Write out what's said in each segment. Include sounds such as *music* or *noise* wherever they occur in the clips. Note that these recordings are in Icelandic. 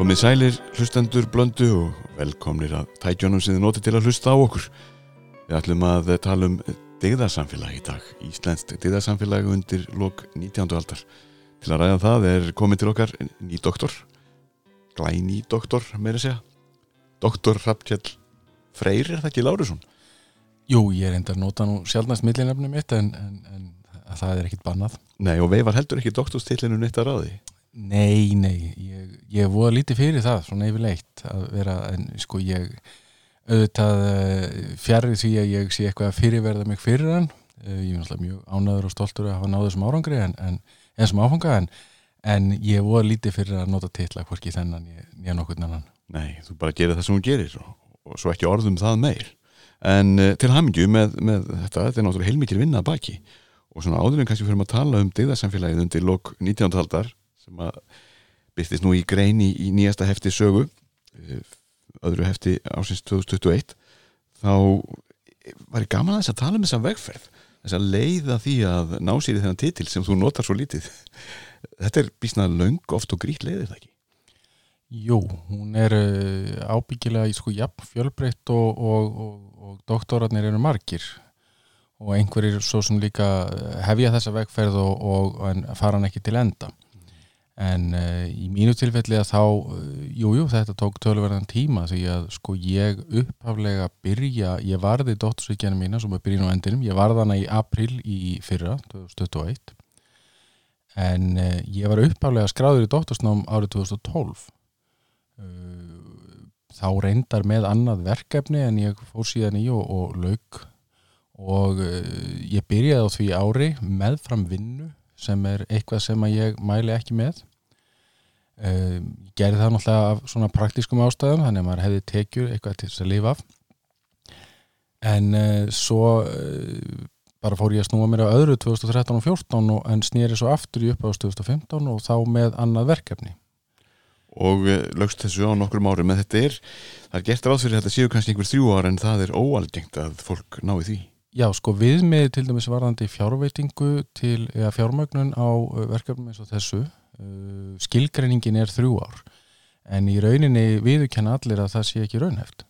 Komið sælir hlustendur blöndu og velkomnir að tækjónum sem þið notið til að hlusta á okkur. Við ætlum að tala um digðarsamfélag í dag, Íslenskt digðarsamfélag undir lok 19. aldar. Til að ræða það er komið til okkar ný doktor, glæni doktor meira segja, doktor Rappkjell Freyr, er það ekki Lárusson? Jú, ég er enda að nota nú sjálfnæst millinefni mitt en, en, en það er ekkit bannað. Nei, og veifar heldur ekki doktorstillinu neitt að ráði? Nei, nei, ég, ég voða lítið fyrir það, svona yfirleitt að vera, en sko ég auðvitað fjarrið því að ég sé eitthvað að fyrirverða mig fyrir hann. Ég er náttúrulega mjög ánaður og stoltur að hafa náðu þessum árangri en, en þessum áfanga en, en ég voða lítið fyrir að nota titla hvorki þennan ég er nokkur annan. Nei, þú bara gerir það sem þú gerir og, og svo ekki orðum það meir. En uh, til hamingju með, með þetta þetta er náttúrulega heilmikið vinna að baki. Og svona áðurinn kannski fyrir að tala um degðarsamfélagið undir lok 19. aldar sem að byrstist nú í grein í, nýjasta hefti sögu öðru hefti ásins 2021 þá var ég gaman að þess að tala um þessa vegferð þess að leiða því að ná sér í þennan titil sem þú notar svo lítið. *laughs* Þetta er bísnað laung oft og grít leiðir það ekki? Jú, hún er ábyggilega í sko jafn fjölbreytt og, og, og, og doktorarnir eru margir. Og einhverjir svo sem líka hefja þessa vegferð og fara hann ekki til enda en uh, í mínu tilfelli að þá jújú, jú, þetta tók tölverðan tíma því að sko ég upphaflega byrja, ég varði dóttursvíkjana mína sem er byrjun á endinum, ég varði hana í april í fyrra, 2021 en uh, ég var upphaflega skráður í dóttursnám árið 2012 uh, þá reyndar með annað verkefni en ég fór síðan í og, og lauk. Og ég byrjaði á því ári með fram vinnu sem er eitthvað sem að ég mæli ekki með ég gerði það náttúrulega af svona praktískum ástæðum þannig að maður hefði tekjur eitthvað til þess að lifa af. En uh, svo uh, bara fór ég að snúa mér á öðru 2013 og 2014 og, en snýri svo aftur í uppáðast 2015 og þá með annað verkefni. Og lögst þessu á nokkrum árum en þetta er, það er gert ráð fyrir þetta séu kannski einhver þrjú ára en það er óalgengt að fólk nái því. Já, sko við með til dæmis varðandi fjárveitingu til, eða fjármögnun á verkefnum eins og þessu skilgreiningin er þrjú ár. En í rauninni viðurkenna allir að það sé ekki raunheft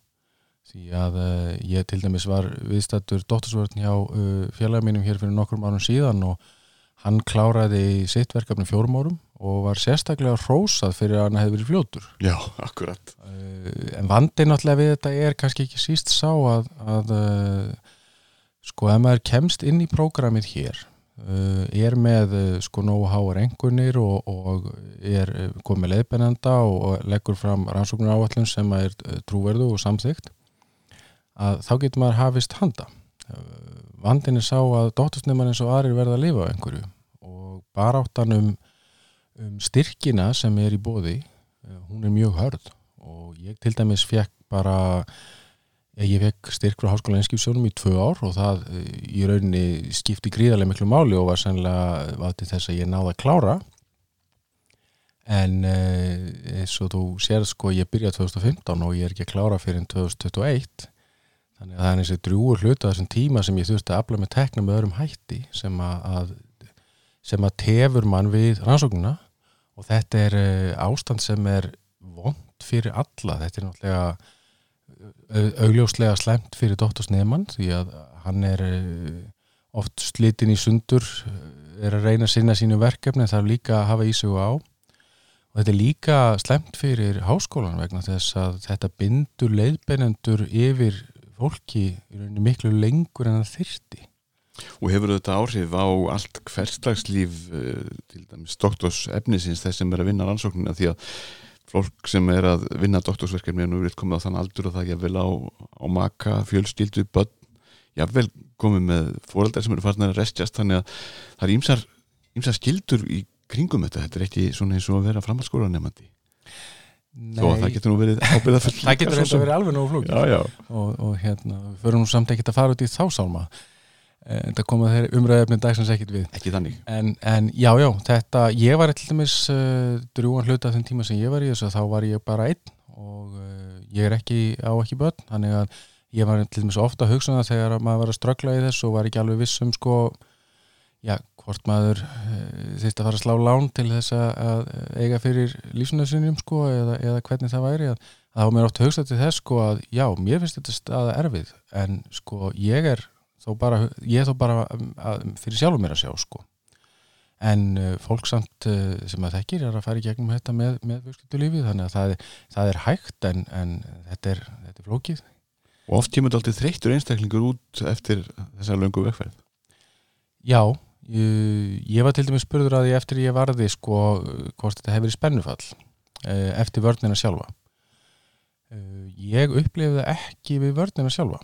því að uh, ég til dæmis var viðstættur dóttursvörðin hjá uh, félagum mínum hér fyrir nokkrum árum síðan og hann kláraði sitt verkefni fjórum árum og var sérstaklega rósað fyrir að hann hefði verið fljótur. Já, akkurat. Uh, en vandið náttúrulega við þetta er kannski ekki síst sá að, að uh, sko ef maður kemst inn í prógramið hér er með uh, sko nóháar engunir og, og er uh, komið leiðbennenda og, og leggur fram rannsóknar áallun sem er trúverðu og samþygt að þá getur maður hafist handa. Vandin er sá að dóttursnefnarinn eins og aðrir verða að lifa á einhverju og bara áttan um, um styrkina sem er í bóði hún er mjög hörð og ég til dæmis fekk bara Ég fekk styrk frá Háskóla Einskipsjónum í tvö ár og það í rauninni skipti gríðarlega miklu máli og var sannlega vatið þess að ég náða að klára. En eins og þú sér sko ég byrjaði 2015 og ég er ekki að klára fyrir 2021 þannig að það er eins og drúur hluta þessum tíma sem ég þurfti að afla með tekna með öðrum hætti sem að, sem að tefur mann við rannsóknuna og þetta er ástand sem er vond fyrir alla, þetta er náttúrulega augljóslega slemt fyrir dóttorsnefmann því að hann er oft slitin í sundur er að reyna að sinna sínu verkefni þarf líka að hafa í sig og á. Og þetta er líka slemt fyrir háskólan vegna þess að þetta bindur leiðbeinendur yfir fólki miklu lengur en það þyrti Og hefur þetta áhrif á allt hverslagslíf til dæmis doktorsefnisins þess sem er að vinna rannsóknina því að fólk sem er að vinna doktorsverkefni og nú er komið á þann aldur og það er vel á, á maka, fjölskyldu, börn jável komið með fóröldar sem eru farin að restjast. Þannig að það er ímsar, ímsar skildur í kringum þetta, þetta er ekki svona eins og að vera framhalskóra nefnandi þó að það getur nú verið ábyrða full *laughs* það getur *laughs* verið alveg nógu flúk og, og hérna, við förum nú samt ekki að fara út í þá sálma þetta koma þeir umræðefnin dagsins ekkit við. Ekki þannig. En, en já já, þetta, ég var til dæmis uh, drúan hluta þenn tíma sem ég var í þessu þá var ég bara einn og uh, ég er ekki á ekki börn. Þannig að ég var til dæmis ofta að hugsa um það þegar maður var að ströggla í þessu og var ekki alveg viss um sko já, hvort maður uh, þýtti að fara að slá lán til þess að eiga fyrir lífsnöðsunum sko eða, eða hvernig það væri. Að þá mér að hugsa til þess sko að já, mér finnst þetta þó bara, ég þó bara að, fyrir sjálfur mér að sjá sko. En uh, fólk samt uh, sem að þekkir er að fara í gegnum þetta með, með fjölskyldulífi þannig að það, það er hægt en, en þetta, er, þetta er flókið. Og oft kemur þetta alltaf þreyttur einstaklingur út eftir þessa löngu vegferð. Já, ég, ég var til dæmis spurður að ég eftir ég varði sko hvort þetta hefur í spennufall uh, eftir vörnina sjálfa. Ég upplifði ekki við vörnina sjálfa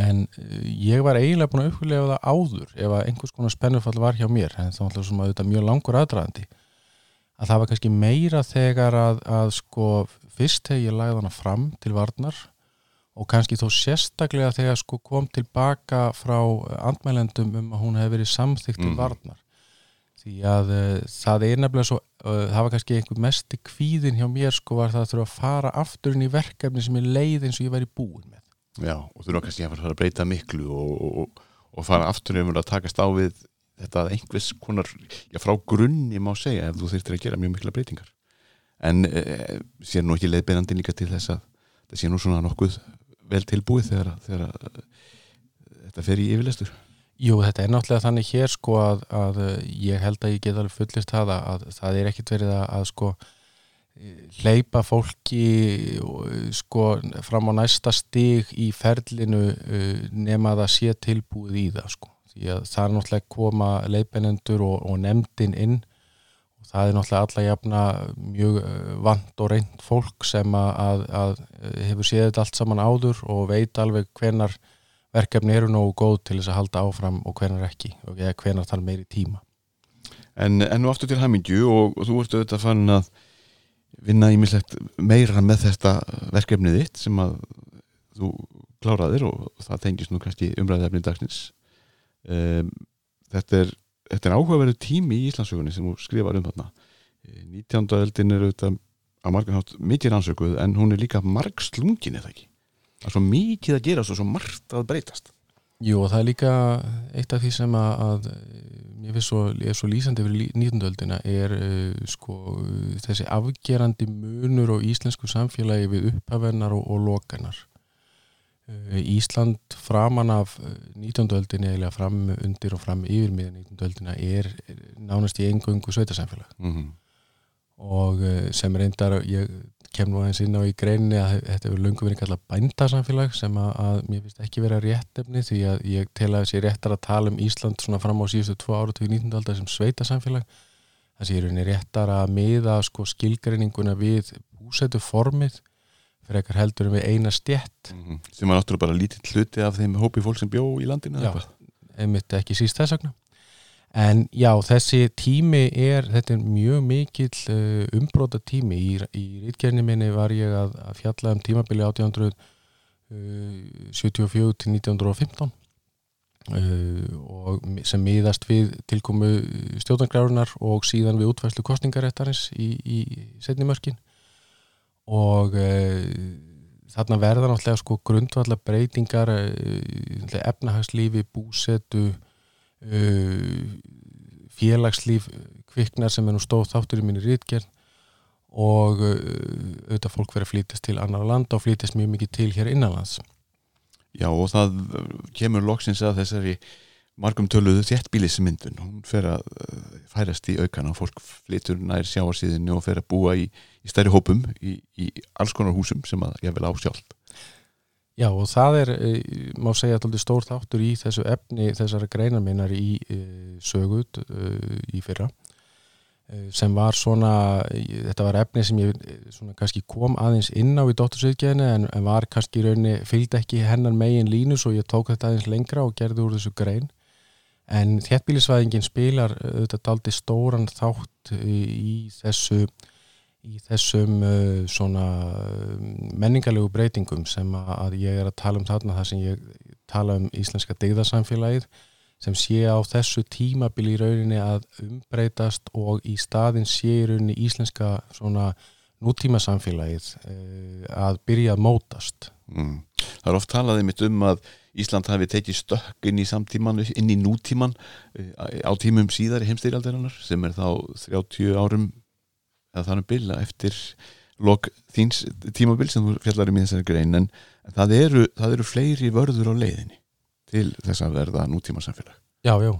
en uh, ég var eiginlega búin að upplega það áður ef að einhvers konar spennufall var hjá mér en það var alltaf mjög langur aðdraðandi að það var kannski meira þegar að, að sko fyrst þegar ég lagði hana fram til varnar og kannski þó sérstaklega þegar sko kom tilbaka frá andmælendum um að hún hefði verið samþygt til mm. varnar því að uh, það er nefnilega svo uh, það var kannski einhver mest í kvíðin hjá mér sko var það að þurfa að fara aftur inn í verkefni sem ég leið eins og ég væri búin með Já, og þú erum kannski að fara að breyta miklu og, og, og fara aftur um að takast á við þetta einhvers konar, já frá grunni má segja ef þú þurftir að gera mjög mikla breytingar. En e, sé nú ekki leiðbeinandi líka til þess að það sé nú svona nokkuð vel tilbúið þegar, þegar að, þetta fer í yfirleistur Jú, þetta er náttúrulega þannig hér sko að, að ég held að ég get alveg fullist það að það er ekkit verið að, að sko hleypa fólki sko fram á næsta stig í ferlinu uh, nema það sé tilbúið í það sko. Því að það er náttúrulega koma leipinendur og, og nefndin inn. Og það er náttúrulega alla jafna mjög uh, vant og reynd fólk sem að, að, að hefur séð þetta allt saman áður og veit alveg hvenar verkefni eru nógu góð til þess að halda áfram og hvenar ekki og hvenar er meiri tíma. En og aftur til hamingju og, og þú ert auðvitað fann að vinna ímislegt meira með þetta verkefnið þitt sem að þú kláraðir og það tengist nú kannski umræðefni dagsins. Um, þetta er, er áhugaverðu tími í Íslandsögunni sem þú skrifar um þarna. 19. öldin er auðvitað að margarnátt mikið rannsökuð en hún er líka marg slungin eða ekki? Það er svo mikið að gera og svo margt að breytast Jú og það er líka eitt af því sem að, að ég finnst svo, svo lýsandi fyrir nýtundöldina er uh, sko þessi afgerandi munur á íslensku samfélagi við upphafinnar og, og lokanar uh, Ísland framan af nýtundöldina eða fram undir og fram yfir með nýtundöldina er nánast í engöngu sveitasamfélag mm -hmm. Og uh, sem reyndar ég kem nú aðeins inn á í greinni að þetta hefur löngum verið kallað bændasamfélag sem að, að mér finnst ekki vera réttefni því að ég tel að þessi réttar að tala um Ísland svona fram á síðustu tvo ára til 19. aldar sem sveitasamfélag þessi er unni réttar að miða sko skilgreininguna við búsetu formið fyrir ekkar heldur við eina stjett mm -hmm. sem var náttúrulega bara lítið hluti af þeim hópi fólk sem bjó í landinu Já, einmitt ekki síst þess vegna En já, þessi tími er, þetta er mjög mikill uh, umbróta tími. Í, í rítgerni minni var ég að, að fjalla um tímabili 1874 uh, til 1915 uh, og sem miðast við tilkomu stjórnangræðunar og síðan við útværslu kostningaréttarins í, í setnimörkin og uh, þarna verða náttúrulega sko grundvallar breytingar, uh, efnahagslífi, búsetu Uh, félagslíf kviknar sem er nú stóð þáttur í minni rítgerð og uh, auðvitað fólk verið að flítast til annar landa og flítast mjög mikið til hér innanlands. Já og það kemur loksins að þessari margum töluðu þéttbílismyndun hún fer að uh, færast í aukana. Fólk flytur nær sjáarsíðinu og fer að búa í, í stærri hópum í, í alls konar húsum sem að ég vil á sjálf Já og það er, eh, má segja alltaf stór þáttur í þessu efni þessara greinarminnar í e, sögut e, í fyrra sem var svona, þetta var efni sem ég kannski kom aðeins inn á í dóttursviðgeðinu en, en var kannski í rauninni, fylgde ekki hennan megin línu svo ég tók þetta aðeins lengra og gerði úr þessu grein. En þéttbílisvæðingin spilar auðvitað daldi stóran þátt í þessu í þessum uh, svona menningarlegu breytingum sem að ég er að tala um þarna þar sem ég tala um íslenska degðarsamfélagið sem sé á þessu tímabili í rauninni að umbreytast og í staðin sé í rauninni íslenska svona nútíma samfélagið uh, að byrja að mótast mm. Það er oft talaðið mitt um að Ísland hafi tekið stökk inn í samtíman inn í nútíman uh, á tímum síðar í heimstýrjaldarinnar sem er þá 30 árum eða þannig bila eftir lok þíns tímabil sem þú fjallar um í þessari grein en það eru, það eru fleiri vörður á leiðinni til þess að verða nútíma samfélag Já, já,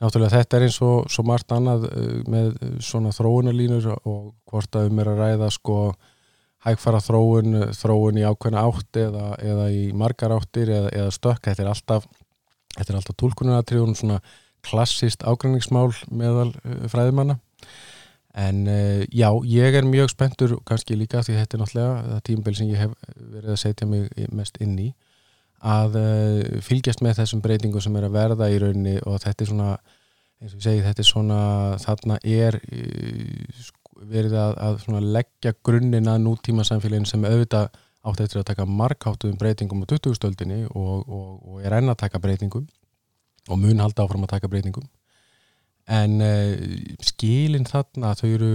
náttúrulega þetta er eins og svo margt annað með svona þróunarlínur og hvort að um er að ræða sko hægfara þróun, þróun í ákveðna átt eða, eða í margar áttir eða, eða stökk, þetta er alltaf þetta er alltaf tólkunaratriðun svona klassist ágræningsmál meðal fræðimanna en uh, já, ég er mjög spenntur kannski líka því þetta er náttúrulega það tímbil sem ég hef verið að setja mig mest inn í að uh, fylgjast með þessum breytingum sem er að verða í rauninni og þetta er svona eins og ég segi, þetta er svona þarna er uh, verið að, að leggja grunninn að nútíma samfélagin sem auðvitað átt eftir að taka markáttuðum breytingum á 2000-stöldinni og, og, og er enn að taka breytingum og mun halda áfram að taka breytingum en uh, skilin þarna þau eru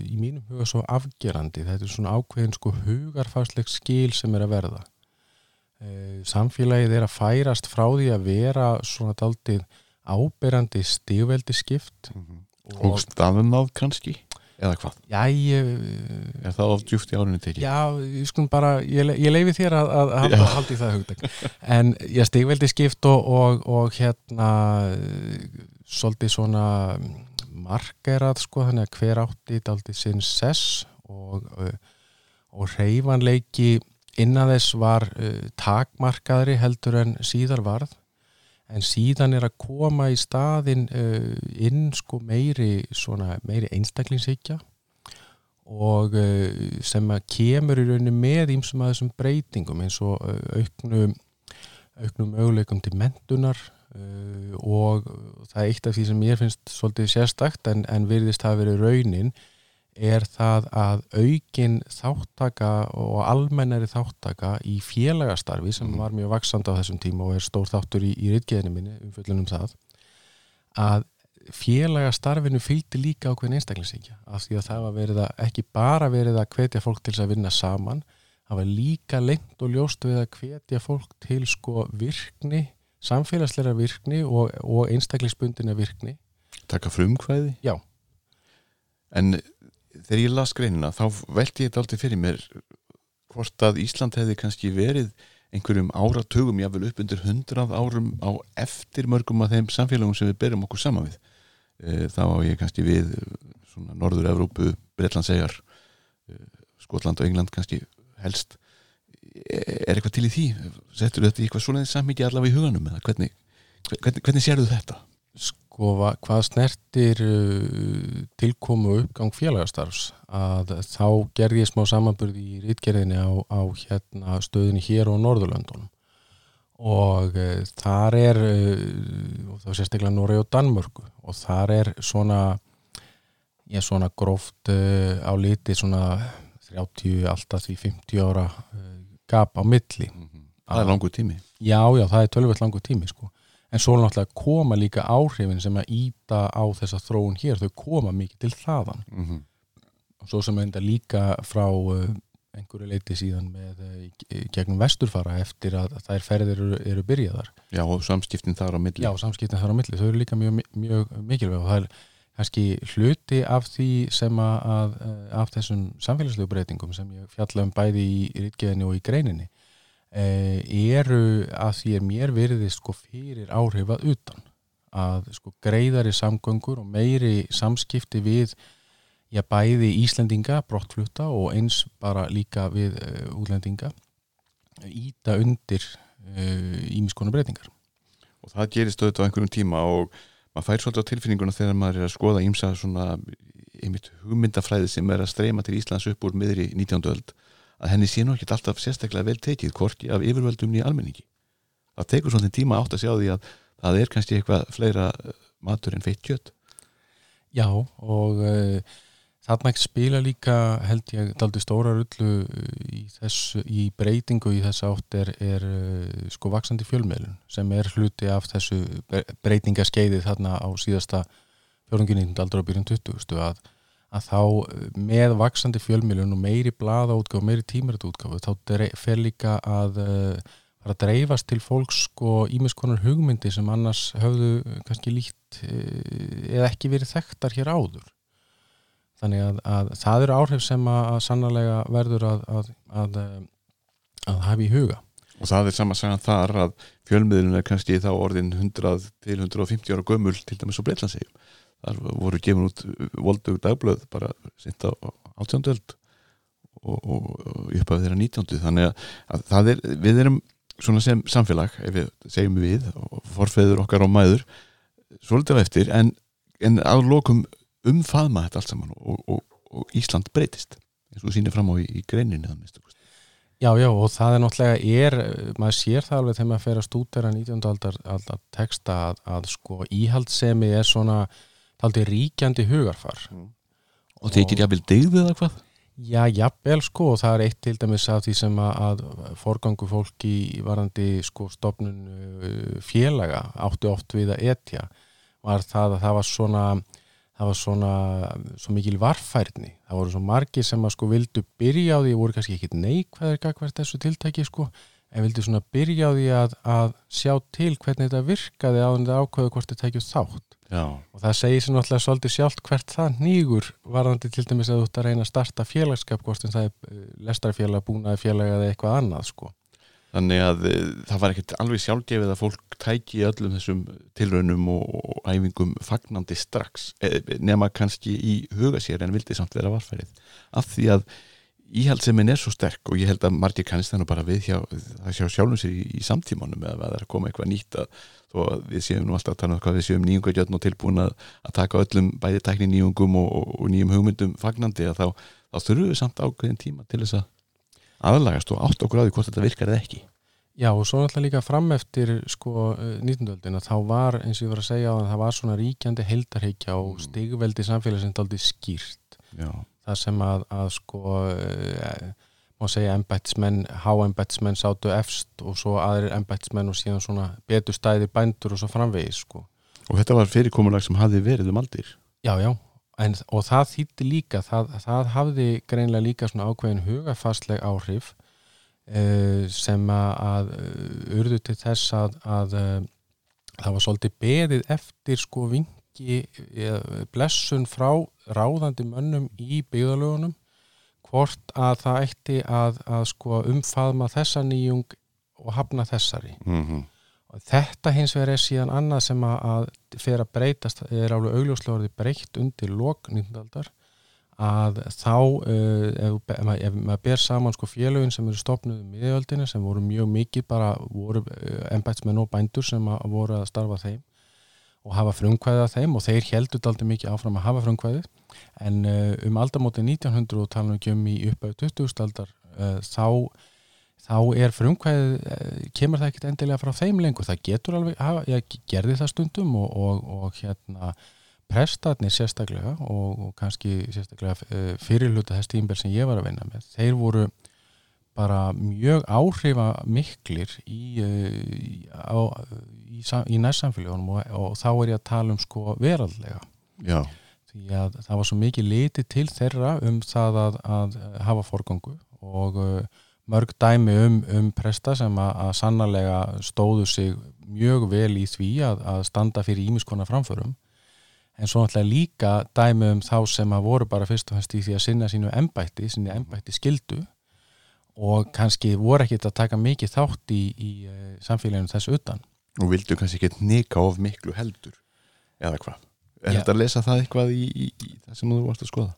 í mínum huga svo afgerandi, þetta er svona ákveðin sko hugarfagsleg skil sem er að verða uh, samfélagið er að færast frá því að vera svona daldið áberandi stígveldi skipt mm -hmm. og, og staðunáð kannski eða hvað? Já, ég... Er það of djúft í árunni tekið? Já, ég skulum bara, ég, ég leifi þér að, að, að halda, í það hugdag. En ég stigveldi skipt og, og, og hérna svolítið svona margerað sko, þannig að hver átti daldi sinn sess og, og reyfanleiki innan þess var uh, takmarkaðri heldur en síðar varð. En síðan er að koma í staðin uh, inn sko meiri svona meiri einstaklingshyggja og uh, sem að kemur í rauninni með ímsum að þessum breytingum eins og uh, auknum auknum möguleikum til mentunar uh, og það er eitt af því sem ég finnst svolítið sérstakt en, en virðist hafa verið raunin er það að aukin þáttaka og almennari þáttaka í félagastarfi sem mm. var mjög vaksand á þessum tíma og er stór þáttur í, í rittgeðinu minni umfjöldunum það að félagastarfinu fylgdi líka ákveðin einstaklingsíkja af því að það var verið að ekki bara verið að hvetja fólk til að vinna saman það var líka lengt og ljóst við að hvetja fólk til sko virkni samfélagsleira virkni og, og einstaklingsbundina virkni. Takka frumkvæði? Já. En þegar ég las greinina þá veldi ég þetta aldrei fyrir mér hvort að Ísland hefði kannski verið einhverjum áratögum, jáfnvel upp undir hundrað árum á eftir mörgum af þeim samfélagum sem við berjum okkur saman við. E, þá á ég kannski við svona Norður-Európu, Breitlandsegar e, Skotland og England kannski helst. e, er eitthvað til í því? Settur þetta í eitthvað svona samvikið allavega í huganum hvernig, hvernig, hvernig sérðu þetta? sko hvað snertir uh, tilkomu uppgang félagastarfs að þá gerði ég smá samanburði í rítgerðinni á, á hérna, stöðinni hér og Norðurlöndunum og uh, þar er uh, og þá sérstaklega Nóri og Danmörku og þar er svona ég er svona gróft á liti svona 30 alltaf því 50 ára gap á milli mm -hmm. Það er langu tími Já, já, það er tölvöld langu tími sko en svo náttúrulega koma líka áhrifin sem að íta á þessa þróun hér, þau koma mikið til þaðan mm -hmm. og svo sem enda líka frá uh, einhverju leiti síðan með uh, gegnum vesturfara eftir að þær ferðir eru, eru byrjaðar. Já, og samskiptin þar á milli. Já, samskiptin þar á milli, þau eru líka mjög, mjög mikilvæg og það er kannski hluti af því sem að, að af þessum samfélagslegu breytingum sem ég fjalla um bæði í rítgeðinu og í greininni Eh, eru að því er mér verið sko fyrir áhrifað utan. Að sko greiðari samgöngur og meiri samskipti við já bæði Íslendinga brottflutta og eins bara líka við uh, útlendinga íta undir ímiskonu uh, breytingar. Og það gerist auðvitað á einhverjum tíma og maður fær svolítið á tilfinninguna þegar maður er að skoða ímsa svona einmitt hugmyndafræði sem er að streyma til Íslands upp úr miðri 19. öld að henni sé nú ekki alltaf sérstaklega vel tekið hvort af yfirvöldum í almenningi það tekur svona tíma átt að sjá því að það er kannski eitthvað fleira eh, matur en feitt kjött Já og uh, þarna spila líka held ég daldi stóra rullu í, þess, í breytingu í þess átt er, er uh, sko vaksandi fjölmeilun sem er hluti af þessu breytingaskeiði þarna á síðasta fjörunginni aldra á byrjun 20. að að þá eh, með vaksandi fjölmiljón og meiri bladaútgáð, meiri tímaritútgáð þá fer líka að að dreifast til fólks sko ímiskonar hugmyndi sem annars höfðu kannski líkt eða ekki verið þekktar hér áður þannig að, að það eru áhrif sem að, að sannlega verður að, að að hafa í huga og það er sama sagan þar að fjölmiðlun er kannski þá orðin 100 til 150 ára gömul til dæmis á Breitlandsegjum þar voru gefin út voldug dagblöð bara sýnt á átjóndöld og, og, og uppað þeirra 19. þannig að það er, við erum svona sem samfélag, ef við segjum við og forfeður okkar á mæður svolítið eftir, en, en á lokum umfaðma þetta allt saman og, og Ísland breytist eins og sýnir fram á í, í greininu Já, já, og það er náttúrulega er, maður sér það alveg þegar maður fer að stúdera 19. aldar, aldar texta að, að sko íhaldsemi er svona aldrei ríkjandi hugarfar mm. Og er ekki jafnvel degðið eða hvað? Já, jafnvel sko og það er eitt til dæmis af því sem að, að forgangu fólki varandi sko stopnun uh, félaga áttu oft við að etja var það að það var svona það var svona svo mikil varfærni. Það voru svo margi sem að sko vildu byrja á því, voru kannski ekki neikvæðir hvert þessu tiltæki sko en vildu svona byrja á því að, að sjá til hvernig þetta virkaði á því að ákveðu hvort þetta tækju þátt. Já. og það segir sér náttúrulega svolítið sjálft hvert það nýgur varðandi til dæmis að þú ert að reyna að starta félagskap hvort en það er eh, lestarfélag, búnaði félag eða eitthvað annað sko Þannig að eh, það var ekkert alveg sjálfgefið að fólk tæki öllum þessum tilraunum og æfingum fagnandi strax eh, nema kannski í huga sér en vildi samt vera varfærið. Af því að íhaldsemin er svo sterk og ég held að margir kannist þannig bara við hjá, hjá sjálfum sér í, í samtímanum eða að það er að koma eitthvað nýtt að við séum nú alltaf að tala um hvað við séum nýjungagjörn og tilbúin að, að taka öllum bæði tækni nýjungum og, og, og nýjum hugmyndum fagnandi að þá, þá þurfum við samt ákveðin tíma til þess að aðlagast og átt okkur á því hvort þetta virkar eða ekki Já og svo náttúrulega líka fram eftir sko 19. að þá var eins og ég var að segja á það, það var svona ríkjandi heldarheikja og mm. stigveldi samfélagsins aldrei skýrt Já. það sem að, að sko e, má segja embættismenn, háembættismenn sátu efst og svo aðrir embættismenn og síðan svona betur stæðir bændur og svo framvegis sko Og þetta var fyrirkomulag sem hafi verið um aldir Já, já, en, og það þýtti líka, það, það hafði greinlega líka svona ákveðin hugafastleg áhrif sem að uh, urðu til þess að, að uh, það var svolítið beðið eftir sko vingi blessun frá ráðandi mönnum í byggðalögunum hvort að það ætti að, að sko umfaðma þessa nýjung og hafna þessari mm -hmm. og þetta hins vegar er síðan annað sem að, fer að breytast er alveg augljóslega orðið breytt undir lok 19. að þá uh, ef, ef maður ber saman sko félögin sem eru stopnuð í miðjöldinu sem voru mjög mikið bara voru uh, ennbætsmenn og bændur sem að, voru að starfa þeim og hafa frumkvæðið að þeim og þeir heldur aldrei mikið áfram að hafa frumkvæðið en uh, um aldamóti 1900 og tala um í uppæðu 20. aldar þá, þá er frumkvæðið kemur það ekkert endilega frá þeim lengur það getur alveg, hafa, ég gerði það stundum og, og, og hérna prestarnir sérstaklega og, og kannski sérstaklega eh, fyrirluta þess tímbel sem ég var að vinna með þeir voru bara mjög áhrifa miklir í, eh, í, í, í nærsamfélagunum og, og þá er ég að tala um sko veraldlega Já. því að það var svo mikið litið til þeirra um það að, að hafa forgangu og uh, mörg dæmi um, um presta sem að, að sannarlega stóðu sig mjög vel í því að, að standa fyrir ímiskona framförum en svo náttúrulega líka dæmi um þá sem að voru bara fyrst og fannst í því að sinna sínu ennbætti, sínu ennbætti skildu og kannski voru ekkit að taka mikið þátt í, í uh, samfélaginu þessu utan. Og vildu kannski ekki neka of miklu heldur eða hvað? Er þetta að lesa það eitthvað í, í, í það sem þú varst að skoða?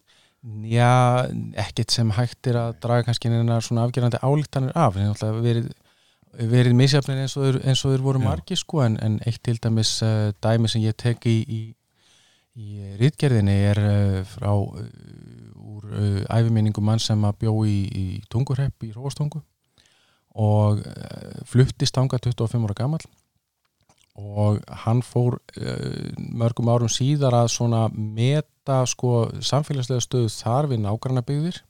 Já, ekkit sem hægt er að draga kannski einhverja svona afgerandi álíktanir af, það verið verið misjafnir eins og þeir voru margi sko en, en eitt til dæmis uh, dæmi sem ég tek í, í í rítgerðinni er uh, frá uh, úr æfiminningum mann sem að bjó í, í Tungurhepp í Róstungu og fluttist ánga 25 ára gammal og hann fór mörgum árum síðar að svona meta sko samfélagslega stöðu þar við nágrannabygðir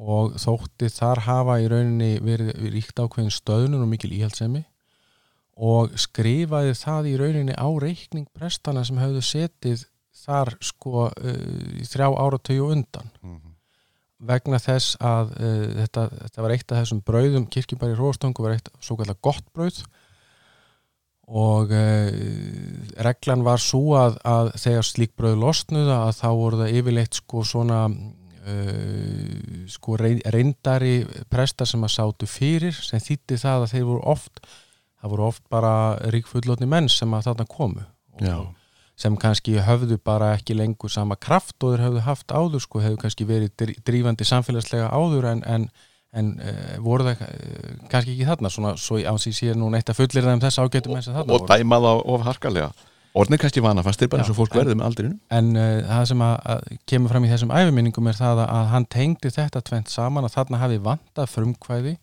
og þótti þar hafa í rauninni verið ríkt ákveðin stöðnun og mikil íhaldsemi og skrifaði það í rauninni á reikning prestana sem hafðu setið þar sko uh, þrjá áratöyu undan mm -hmm. vegna þess að uh, þetta, þetta var eitt af þessum brauðum kirkjubæri Róstungu var eitt svo kallar gott brauð og uh, reglan var svo að, að þegar slík brauð losnuða að þá voru það yfirleitt sko svona uh, sko reyndari prestar sem að sátu fyrir sem þýtti það að þeir voru oft það voru oft bara ríkfullotni menn sem að þarna komu og, sem kannski höfðu bara ekki lengur sama kraft og þeir höfðu haft áður sko, hefðu kannski verið drífandi samfélagslega áður en, en, en uh, voru það uh, kannski ekki þarna. Svona, svo ánsýs ég nú neitt að fullir það um þess ágætum eins og þarna og dæmað á of harkalega. Orðin er kannski vana fast, þeir bara eins og fólk verður með aldrinu en uh, það sem að, að kemur fram í þessum æfiminningum er það að hann tengdi þetta tvent saman að þarna hafi vantað frumkvæði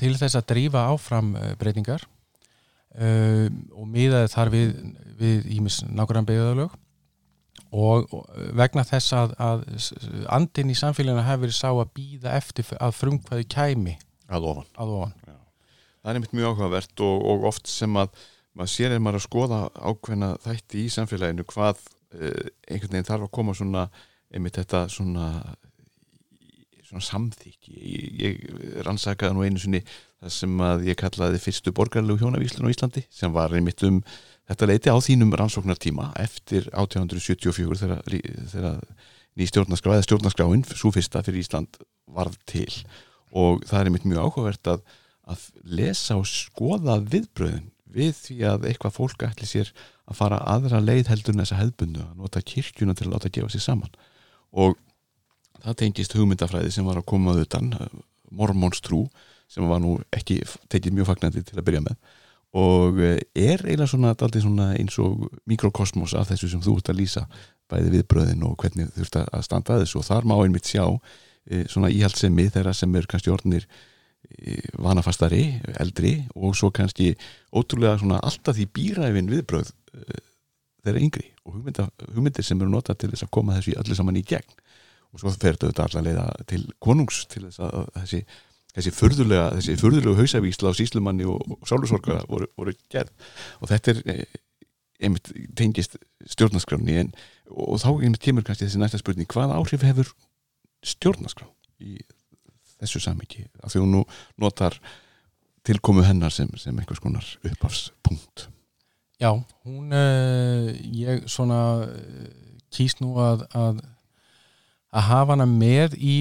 til þess að drífa áfram breytingar uh, og miðaði þar við, við ímis nákvæmlega beigðalög og, og vegna þess að, að andin í samfélagina hefur verið sá að býða eftir að frumkvæði kæmi að ofan, að ofan. það er einmitt mjög áhugavert og, og oft sem að maður sér er maður að skoða ákveðna þætti í samfélaginu hvað uh, einhvern veginn þarf að koma svona einmitt þetta svona samþykki. Ég, ég rannsakaði nú einu sinni það sem að ég kallaði fyrstu borgarlegu hjónavíslun á Íslandi sem var einmitt um þetta leiti á þínum rannsóknartíma eftir 1874 þegar, þegar ný stjórnarskrá eða stjórnarskráin, svo fyrsta fyrir Ísland varð til. Og það er einmitt mjög áhugavert að, að lesa og skoða viðbröðin við því að eitthvað fólk ætli sér að fara aðra leið heldur en þessa hefðbundu að nota kirkjuna til að láta gefa sér saman. Og það tengist hugmyndafræði sem var að koma auðvitaðan mormónstrú sem var nú ekki tekið mjög fagnandi til að byrja með. Og eh, er eiginlega svona, svona eins og mikrokosmos af þessu sem þú ert að lýsa bæði viðbröðin og hvernig þú ert að standa að þessu. Og þar má einmitt sjá e, svona íhaldsemi þeirra sem er kannski orðnir e, vanafastari, eldri og svo kannski ótrúlega svona alltaf því býræfin viðbröð þeirra yngri og hugmyndir sem eru notað til þess að koma þessu öllu saman í gegn og svo fer þetta allavega til konungs til þess að þessi þessi furðulega, þessi furðulega hausavísla á síslumanni og, og sálusorgara voru, voru gerð. Og þetta er eh, einmitt tengist stjórnarskrafni en, og þá einmitt kemur kannski þessi næsta spurning hvað áhrif hefur stjórnarskraf í þessu samviki að því hún nú notar tilkomu hennar sem, sem einhvers konar upphafspunkt. Já, hún uh, ég svona uh, kýst nú að, að að hafa hana með í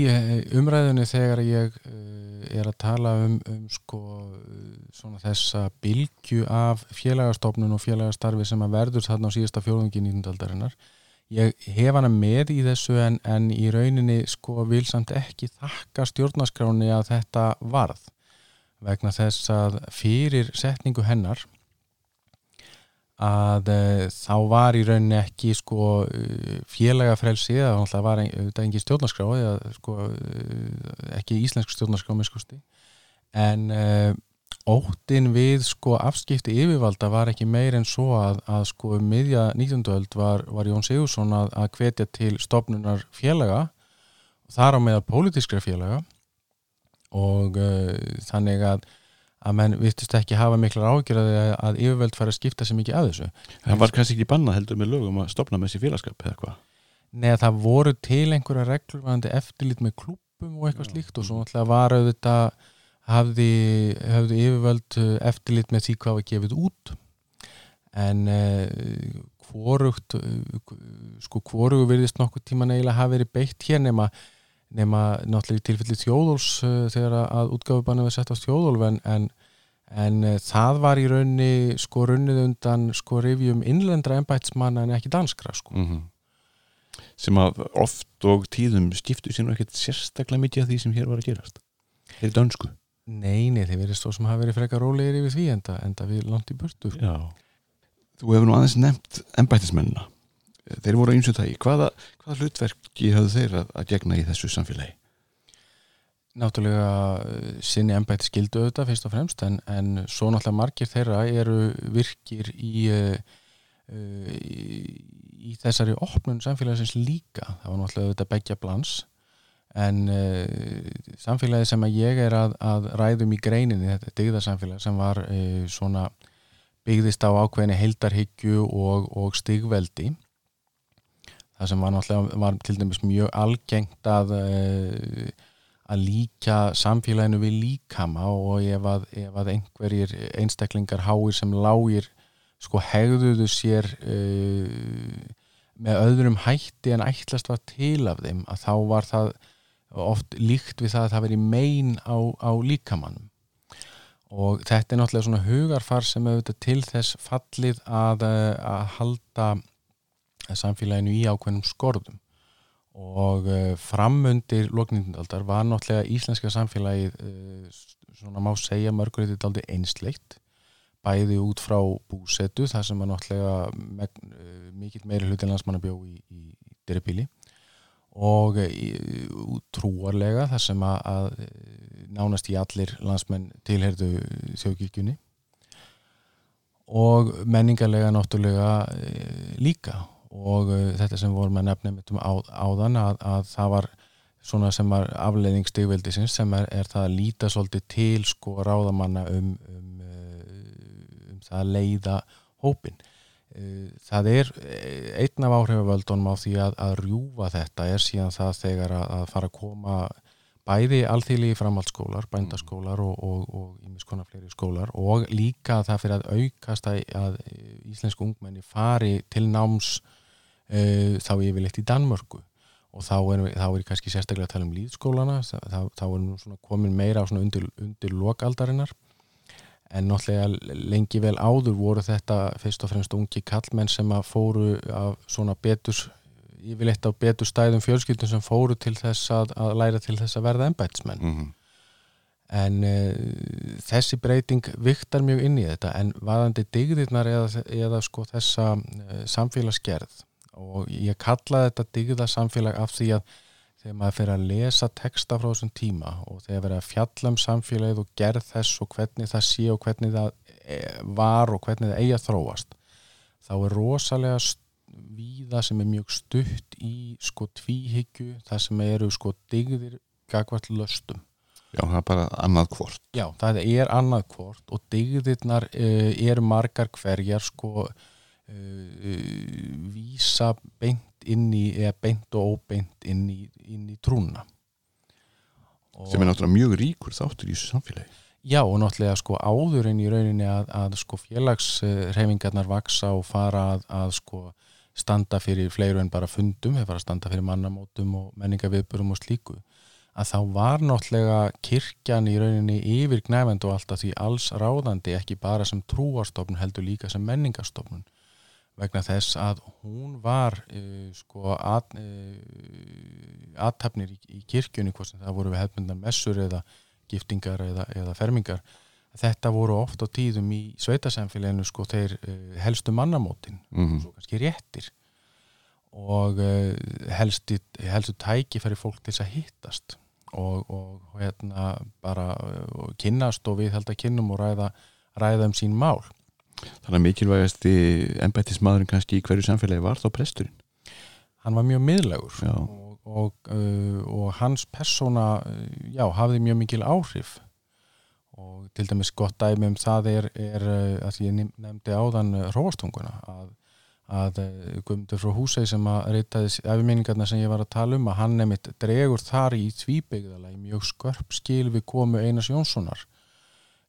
umræðinu þegar ég er að tala um, um sko, svona þessa bilgju af félagarstofnun og félagastarfi sem að verður þarna á síðasta fjóðungi 19. aldarinnar ég hef hana með í þessu en, en í rauninni sko vil samt ekki þakka stjórnaskráni að þetta varð vegna þess að fyrir setningu hennar að uh, þá var í rauninni ekki sko uh, félagafrelsi eða það var auðvitað engin stjórnarskrá eða sko uh, ekki íslensk stjórnarskrá með skusti en óttin við sko afskipti yfirvalda var ekki meir en svo að, að sko um miðja 19. öld var, var Jón Sigursson að, að hvetja til stopnunar félaga þar á meðal pólitískra félaga og þannig að að menn vittist ekki hafa miklar ágjörði að, að yfirveld fara að skipta sér mikið að þessu. Það var kannski ekki bannað heldur með lögum að stopna með þessi félagskap eða hvað? Nei að það voru til einhverja reglurvæðandi eftirlit með klúpum og eitthvað Já. slíkt og svo náttúrulega var auðvitað hafði, hafði yfirveld uh, eftirlit með því hvað var gefið út en uh, hvorugt uh, sko hvorugu virðist nokkuð tíma neila hafi verið beitt hér nema nema náttúrulega tilfelli þjóðóls uh, þegar að útgáfubannu var sett á þjóðólf en, en, en uh, það var í raunni sko runnið undan sko revjum innlendra ennbætsmanna en ekki danskra sko mm -hmm. sem að oft og tíðum skiptu sér nú ekkert sérstaklega mikið af því sem hér var að gerast er þetta önsku? Nei, nei, þeir verið svo sem hafa verið frekar rólegir yfir því enda, enda við langt í börtu sko. Þú hefur nú aðeins nefnt ennbætismennina þeir voru eins og það í hvaða, hvaða hlutverki hafðu þeir að, að gegna í þessu samfélagi? Náttúrulega eh, sinni ennbætti skildu auðvitað fyrst og fremst en, en svo náttúrulega margir þeirra eru virkir í, í, í þessari opnun samfélagsins líka. Það var náttúrulega auðvitað begja blans. En uh, samfélagi sem að ég er að, að ræðum í greininni þetta er digðarsamfélag sem var uh, svona byggðist á ákveðinu heildarhyggju og, og stigveldi það sem var náttúrulega var til dæmis mjög algengt að að líka samfélaginu við líkama og ef að, ef að einhverjir einstaklingar háir sem lágir sko hegðuðu sér uh, með öðrum hætti en ætlast var til af þeim að þá var það oft líkt við það að það veri mein á, á líkamannum og þetta er náttúrulega svona hugarfar sem auðvitað til þess fallið að, að halda samfélaginu í ákveðnum skorðum. Og uh, framundir loknindaldar var náttúrulega íslenska samfélagið uh, svona má segja mörgur þetta er aldrei einsleitt bæði út frá búsetu þar sem var náttúrulega uh, mikill meiri hlutin landsmanna bjó í, í Diribíli og trúarlega þar sem að, að nánast í allir landsmenn tilherðu þjóðkirkjunni. Og menningarlega náttúrulega líka og uh, þetta sem vorum að nefna um á, áðan að, að það var svona sem var afleiðing stigveldisins sem er, er það að líta svolítið til sko ráðamanna um, um, uh, um það að leiða hópin uh, það er einn af áhrifavöldunum á því að, að rjúfa þetta er síðan það þegar að, að fara að koma bæði alþýli í framhaldsskólar, bændaskólar og ímiðskonar fleiri skólar og líka það fyrir að aukast að íslensku ungmenni fari til náms uh, þá ég vil eitt í Danmörku. Og þá er, þá er kannski sérstaklega að tala um líðskólana þá, þá er nú komin meira á undir, undir lokaldarinnar. En náttúrulega lengi vel áður voru þetta fyrst og fremst ungi kallmenn sem að fóru af svona betus yfirleitt á betur stæðum fjölskyldum sem fóru til þess að, að læra til þess að verða ennbætsmenn mm -hmm. en uh, þessi breyting viktar mjög inn í þetta. En vaðandi digðirnar eða, eða sko þessa uh, samfélagsgerð og ég kallaði þetta digða samfélag af því að þegar maður fyrir að lesa texta frá þessum tíma og þegar verið að fjalla um samfélagið og gerð þess og hvernig það sé og hvernig það e, var og hvernig það eigi að þróast þá er rosalega víða sem er mjög stutt í sko tvíhyggju það sem eru sko digðir gagvart löstum. Já, það er bara annað hvort. Já, það er annað hvort og digðirnar e, eru margar hverjar sko vísa beint inn í eða beint og óbeint inn í, inn í trúna. Og sem er náttúrulega mjög ríkur þáttur í þessu samfélagi. Já og náttúrulega sko áður en í rauninni að, að sko félagsreifingarnar vaksa og fara að, að sko standa fyrir fleiru en bara fundum, hefur fara að standa fyrir mannamótum og menningaviðburum og slíku að þá var náttúrulega kirkjan í rauninni yfir gnæfend og alltaf því alls ráðandi ekki bara sem trúastofnun heldur líka sem menningastofnun vegna þess að hún var uh, sko að, uh, aðtapnir í, í kirkjunni hvort sem það voru við hefmyndan messur eða giftingar eða, eða fermingar. Þetta voru oft á tíðum í sveitasamfélaginu sko þeir uh, helstu mannamótin mm -hmm. svo kannski réttir. Og helstu, helstu tæki fyrir fólk til þess að hittast og, og hérna bara kynnast og við held að kynnum og ræða, ræða um sín mál Þannig að mikilvægast ennbættismadurinn kannski í hverju samfélagi var þá presturinn? Hann var mjög miðlegur og, og, uh, og hans persóna, já, hafði mjög mikil áhrif. Og til dæmis gott dæmi um það er, er uh, að ég nefndi áðan uh, Róastunguna að, að uh, Guðmundur frá Húsei sem að reytaði efminningarna sem ég var að tala um að hann nefnitt dregur þar í tvíbyggðala í mjög skörp skil við komu Einars Jónssonar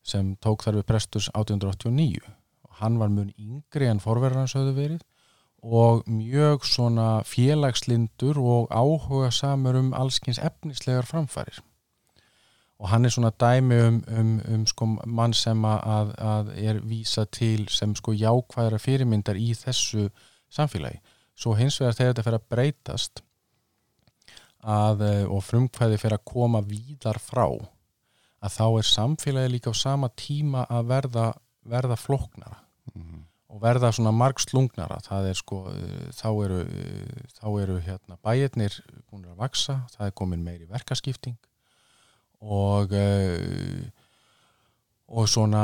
sem tók þar við presturs 1889 hann var mjög yngri en forverðarnas höfðu verið og mjög svona félagslindur og áhuga samur um allskins efnislegar framfærir og hann er svona dæmi um, um, um sko mann sem að, að er vísa til sem sko jákvæðra fyrirmyndar í þessu samfélagi. Svo hins vegar þegar þetta fer að breytast að, og frumkvæði fer að koma víðar frá að þá er samfélagi líka á sama tíma að verða, verða floknara mm -hmm. og verða svona marg slungnara það er sko, eh, þá eru eh, þá eru hérna bæirnir búin að vaksa, það er komin meiri verkaskipting og eh, og svona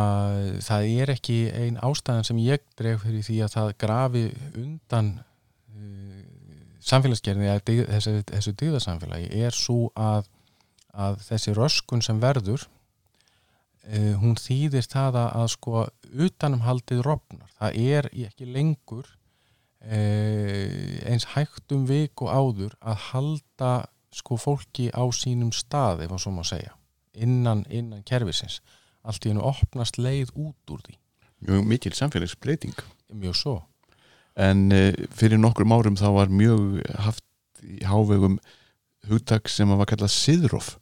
það er ekki einn ástæðan sem ég dref fyrir því að það grafi undan samfélagsgerðinni þessu, þessu dýðarsamfélagi er svo að, að þessi röskun sem verður uh, hún þýðir það að, að sko utanumhaldið rofnar, það er ekki lengur e, eins hægt um vik og áður að halda sko fólki á sínum stað ef að svo má segja innan, innan kervisins allt í hennu opnast leið út úr því. Mjög mikil samfélagsbreyting. Mjög svo. En uh, fyrir nokkrum árum þá var mjög haft í hávegum hugtak sem að var kallað siðrof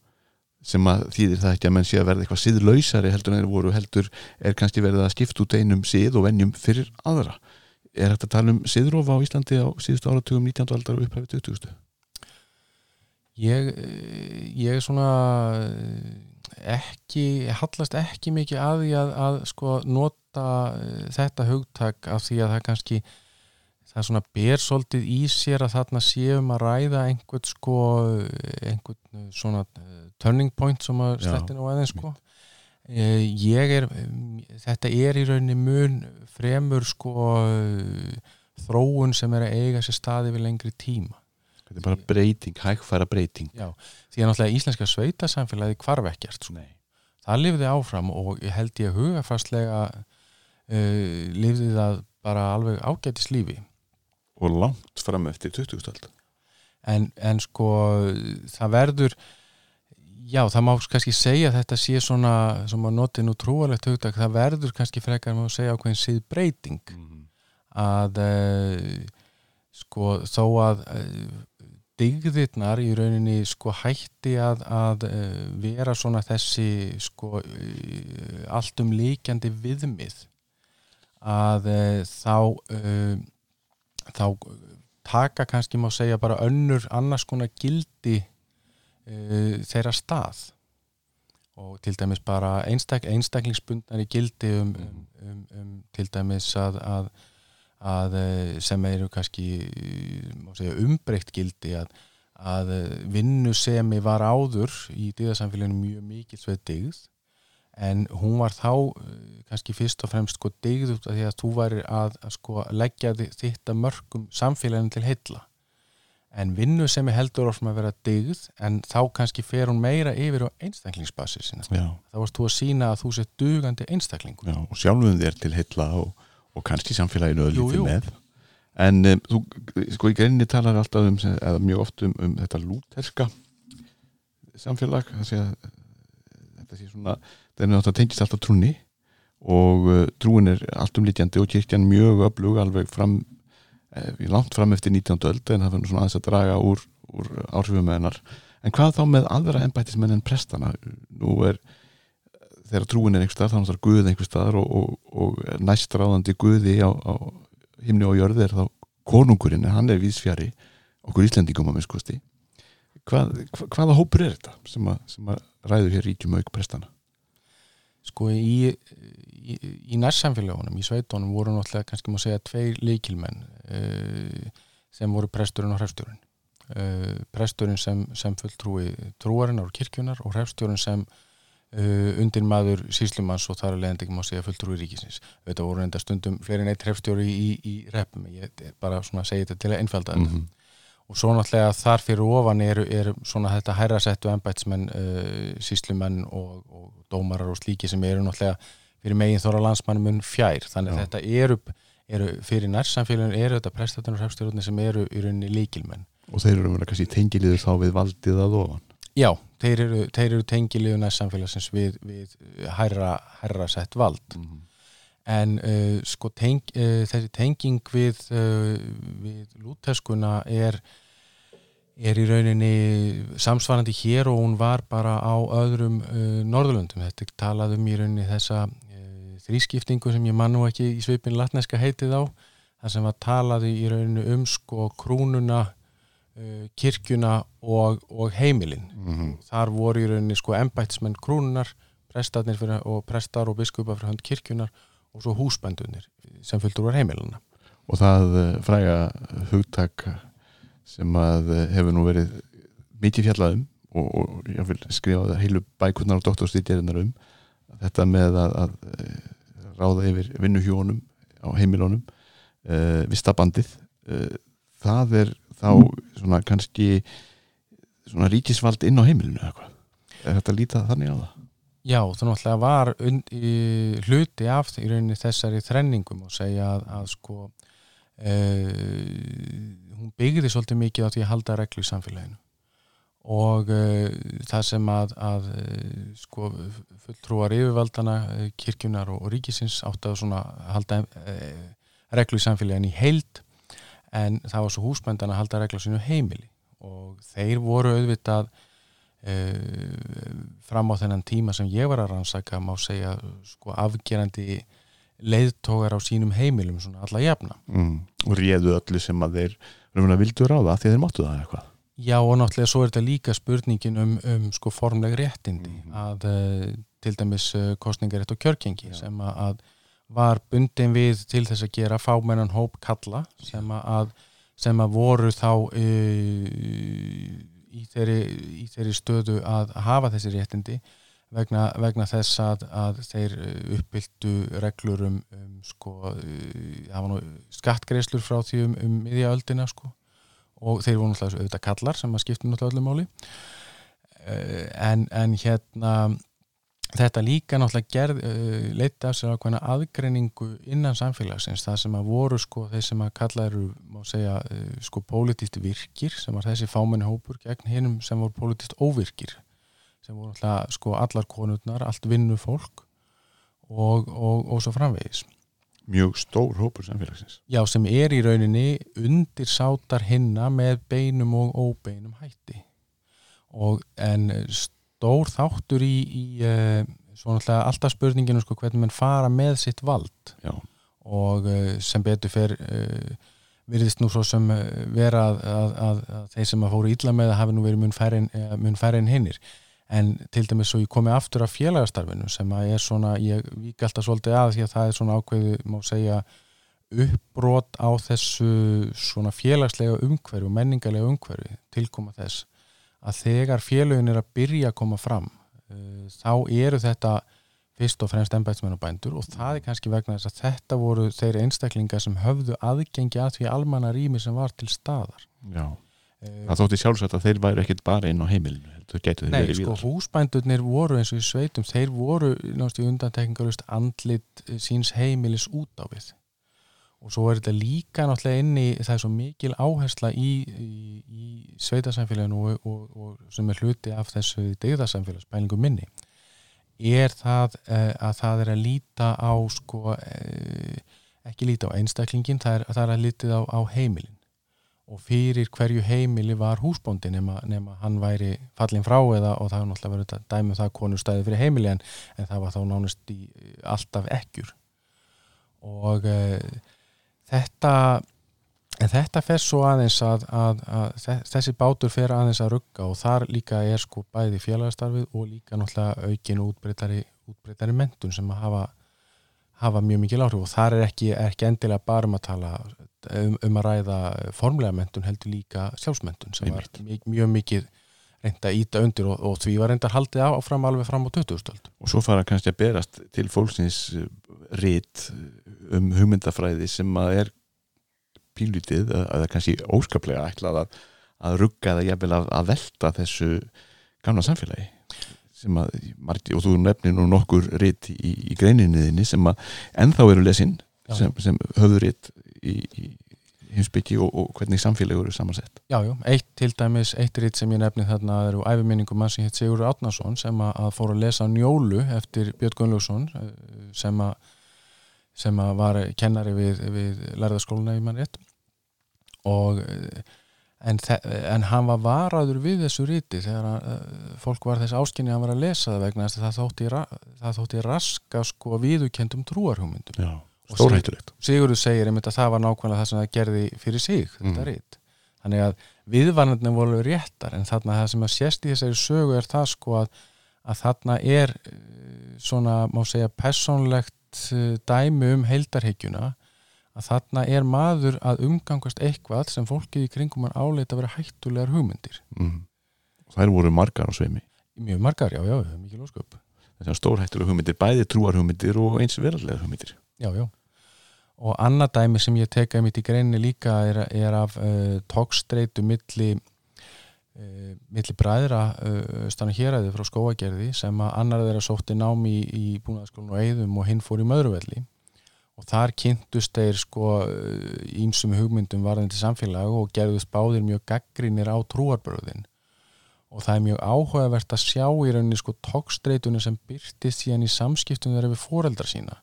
sem að þýðir það ekki að menn sé að verða eitthvað siðlausari heldur en þeir voru heldur er kannski verið að skipta út einum sið og vennjum fyrir aðra er þetta að tala um siðrof á Íslandi á síðustu áratugum 19. aldar og upphæfið 20. ég, ég svona ekki, hallast ekki mikið að því að, að sko nota eh, þetta hugtak af því að það kannski það svona ber svolítið í sér að þarna séum að ræða einhvern sko einhvern svona eh, turning point sem að Já, sletti nú aðeins sko. Eh, ég er þetta er í rauninni mun fremur sko þróun sem er að eiga sér staði við lengri tíma. Þetta er bara breyting, hægfæra breyting. Já, því að náttúrulega íslenska sveitasamfélagi hvarf ekkert sko. Það lifði áfram og held ég hugafastlega uh, lifði það bara alveg ágætis lífi. Og langt fram eftir 20. aldar. En, en sko það verður já það má kannski segja að þetta sé svona sem að noti nú trúalegt hugtak það verður kannski frekar má segja ákveðin síð breyting mm. að uh, sko þó að uh, digðirnar í rauninni sko hætti að, að uh, vera svona þessi sko uh, allt um líkjandi viðmið að þá þá taka kannski má segja bara önnur annars konar gildi uh, þeirra stað. Og til dæmis bara einstak, einstaklingsbundnar í gildi um, um, um, um til dæmis að, að, að eh, sem eru kannski umbreytt gildi að, að vinnu sem var áður í dýðarsamfélaginu mjög mikil sveið digð en hún var þá eh, kannski fyrst og fremst sko digð út af því að þú væri að, að sko leggja þitt að mörgum samfélaginu til heilla en vinnu sem er heldur orðum að vera digð en þá kannski fer hún meira yfir á einstaklingsbasis þá varst þú að sína að þú sett dugandi einstaklingur. Já, og sjálfum þér til heilla og, og kannski samfélaginu Jú, öllítið jú. með. En um, þú, sko í greininni talar alltaf um, eða mjög oft um, um þetta lúterska samfélag það sé að þetta sé svona, það tengist alltaf trúni og uh, trúin er allt umlítjandi og kirkjan mjög öflug alveg fram langt fram eftir 19. öld en það fyrir svona aðeins að draga úr, úr áhrifum með hennar en hvað þá með aðra embættismenn en prestana nú er þegar trúin er einhver stað, þá er Guð einhver staðar og, og, og næst ráðandi Guði á, á himni og jörði er þá konungurinn, hann er vísfjari okkur Íslendingum á minnskosti Hvað, hva, hvaða hópur er þetta sem að, sem að ræður hér ríkjum auk prestana? Sko í, í, í nærsamfélagunum í sveitunum voru náttúrulega kannski má segja tveir leikilmenn uh, sem voru presturinn og hrefstjórinn uh, presturinn sem, sem fulltrúi trúarinn og kirkjunar og hrefstjórinn sem uh, undir maður síslumanns og þar að leiðandi ekki má segja fulltrúi ríkisins. Þetta voru enda stundum fleiri neitt hrefstjóri í, í repum, ég bara svona segi þetta til að einfalda þetta. -hmm. Og svo náttúrulega þar fyrir ofan eru er svona þetta hærrasettu embætsmenn uh, síslumenn og, og dómarar og slíki sem eru náttúrulega fyrir megin þóra landsmannum mun fjær. Þannig að þetta eru, eru fyrir nærsamfélagin eru þetta prestatunum og hrefstjórnir sem eru í rauninni líkilmenn og þeir eru verið kannski tengiliður þá við valdið að ofan. Já, þeir eru, eru tengiliðu nærsamfélagsins við, við hærra, hærra sett vald. Mm -hmm. En uh, sko teng, uh, þessi tenging við, uh, við lúteskuna er er í rauninni samsvarandi hér og hún var bara á öðrum uh, Norðurlöndum. Þetta er talað um í rauninni þessa uh, þrískiptingu sem ég man nú ekki í svipin latneska heitið á, þar sem var talað í rauninni um sko krúnuna, uh, kirkjuna og, og heimilin. Mhm. Þar voru í rauninni sko embættismenn krúnunar, prestarnir fyrir, og prestar og biskupa fyrir hönd kirkjunar og svo húsbændunir sem fylgdur var heimilina. og það eh, fræga hugtak sem að eh, hefur nú verið mikið fjallaðum og, og ég vil skrifa það heilu bækurnar og doktorstýtjarinnar um þetta með að, að eh, ráða yfir vinnuhjónum á heimilónum uh, vistabandið uh, það er þá svona kannski svona ríkisvald inn á heimilinu eða hvað er þetta líta þannig á það? Já, það náttúrulega var und, í, hluti af í rauninni þessari þrenningum og segja að, að sko uh, hún byggði svolítið mikið á því að halda reglu í samfélaginu. Og uh, það sem að, að uh, sko, fulltrúar yfirvaldana uh, kirkjunar og, og ríkisins átti að svona halda uh, reglu í samfélaginu í heild en það var svo húsbændan að halda reglu sínu heimili. Og þeir voru auðvitað fram á þennan tíma sem ég var að rannsaka má segja sko afgerandi leiðtógar á sínum heimilum svona alla jafna mm. og réðu öllu sem að þeir raunverulega vildu ráða því þeir máttu það eitthvað Já og náttúrulega svo er þetta líka spurningin um, um sko formleg réttindi Mhm. að uh, til dæmis uh, kostningarétt og kjörgengi sem að, að var bundin við til þess að gera fámennan hóp kalla sem að, sem að voru þá uh, í, þeirri, í þeirri stöðu að hafa þessi réttindi vegna, vegna þess að, að þeir uppbyltu reglur um, um sko, hafa nú skattgreislur frá því um, um miðjaöldina sko. Og þeir voru náttúrulega auðvitað kallar sem að skipta náttúrulega öllu máli. Uh, en, en hérna þetta líka náttúrulega gerð uh, leita af sér ákveðna aðgreiningu innan samfélagsins, það sem að voru sko þeir sem að kalla eru, má segja uh, sko pólitíst virkir, sem var þessi fámenni hópur gegn hinnum sem voru pólitíst óvirkir, sem voru náttúrulega sko allar konurnar, allt vinnu fólk og, og, og svo framvegis. Mjög stór hópur samfélagsins. Já, sem er í rauninni undir sátar hinna með beinum og óbeinum hætti. Og en stór þáttur í, í náttúrulega alltaf spurninginu sko hvernig mann fara með sitt vald. Já. og uh, sem betur fer uh, virðist nú svo sem vera að, að, að, að þeir sem að fóru illa með hafi nú verið mun færri en, eh, hinnir en til dæmis svo ég komi aftur af félagastarfinu sem að er svona, ég vík alltaf svolítið að því að það er svona ákveðu, má segja uppbrot á þessu svona félagslega umhverfi menningarlega umhverfi, tilkoma þess að þegar félögin er að byrja að koma fram uh, þá eru þetta fyrst og fremst embætsmenn og bændur og það er kannski vegna þess að þetta voru þeir einstaklingar sem höfðu aðgengi að því almanna rými sem var til staðar. Já. uh, það þótti sjálfsagt að þeir væri ekkit bara inn á heimilinu Nei, sko, húsbændurnir voru eins og í sveitum, þeir voru náttúrulega undantekningarust andlit eh, síns heimilis út á við og svo er þetta líka náttúrulega inni það er svo mikil áhersla í, í, í sveitasamfélaginu og, og, og sem er hluti af þessu degðarsamfélagspælingu minni. Er það uh, að það er að líta á sko uh, ekki líta á einstaklingin, það er, það er að lítið á, á heimilin. Og fyrir hverju heimili var húsbóndi nema, nema hann væri fallin frá eða og það var náttúrulega verið að dæmi um það konur stæði fyrir heimili en, en það var þá nánast í alltaf ekkjur. Og uh, þetta en þetta fer svo aðeins að, að, að þessi bátur fer aðeins að rugga og þar líka er sko bæði félagastarfið og líka náttúrulega aukin útbreytari, útbreytari mentun sem að hafa, hafa mjög mikil áhrif og þar er ekki, er ekki endilega bara um að tala um, um að ræða formlega mentun heldur líka sjálfsmentun sem var mjög, mjög mikið reynda að íta undir og, og því var reynda haldið áfram alveg fram á 2000-stöld. Og svo fara kannski að berast til fólksins rít um hugmyndafræði sem að er pínlítið að það kannski óskaplega ætlað að, að rugga það jafnvel að, að velta þessu gamla samfélagi sem að, margir, og þú nefnir nú nokkur rít í, í greininniðinni sem að ennþá eru lesin sem, sem höfður rít í, í heimsbyggi og, og hvernig samfélagi eru samansett. Já, já, eitt til dæmis, eitt rít sem ég nefni þarna eru æfiminningum mann sem hétt Sigur Átnason sem að, að fór að lesa Njólu eftir Björn Gunnlaugsson sem að sem að var kennari við, við lærðaskóluna í mann rétt. Og en, en hann var varaður við þessu ríti þegar að, fólk var þess áskinni að hann var að lesa það vegna þess að það þótti, það þótti raska sko viðukendum trúarhugmyndum. Já, stórhættulegt Sigurður segir einmitt að það var nákvæmlega það sem það gerði fyrir sig þetta mm. þannig að viðvarnarnir voru réttar en þarna það sem að sést í þessari sögu er það sko að, að þarna er svona má segja personlegt dæmi um heildarhyggjuna að þarna er maður að umgangast eitthvað sem fólkið í kringum hann áleita að vera hættulegar hugmyndir. Mm. þær voru margar á sveimi. Mjög margar, já, já, mikið lósköp þessar stórhættulegar hugmyndir, bæði trúarhugmyndir og eins verðarlegar hugmyndir. Já, já og annað dæmi sem ég teka mitt í greinni líka er, er af uh, tókstreitu milli uh, milli bræðra uh, stannu héræði frá skóagerði sem að annar þeirra sótti námi í, í búnaðarskólinu og eigðum og hinn fór í möðruvelli. Og þar kynntust þeir sko ímsum hugmyndum varðandi samfélag og gerðust báðir mjög gaggrinir á trúarbröðin og það er mjög áhugavert að sjá í rauninni sko tókstreitunni sem byrtist síðan í samskiptum þeirra við fóreldra sína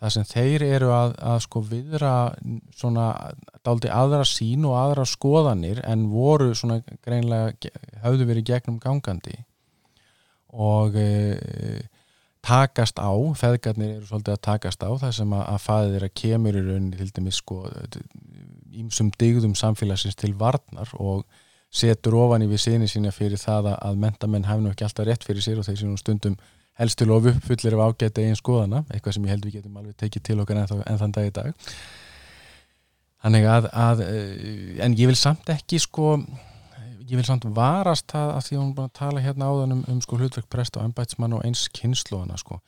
það sem þeir eru að, að sko viðra svona daldi aðra sín og aðra skoðanir en voru svona greinlega hafðu verið gegnum gangandi. Og e, takast á, feðgarnir eru svolítið að takast á það sem að, að fæðir þeirra kemur í rauninni til dæmis sko ímsum digðum samfélagsins til varnar og setur ofan í við síni sína fyrir það að mentamenn hafi nú ekki alltaf rétt fyrir sér og þeir sem stundum helst til of uppfullir af ágæti eigin skoðana, eitthvað sem ég held við getum alveg tekið til okkar en, en þann dag í dag. Þannig að, að eh, en ég vil samt ekki sko ég vil samt varast að, að því að hún að tala hérna áðan um, um sko hlutverk prest og ennbætsmann og eins kynnslóðana sko.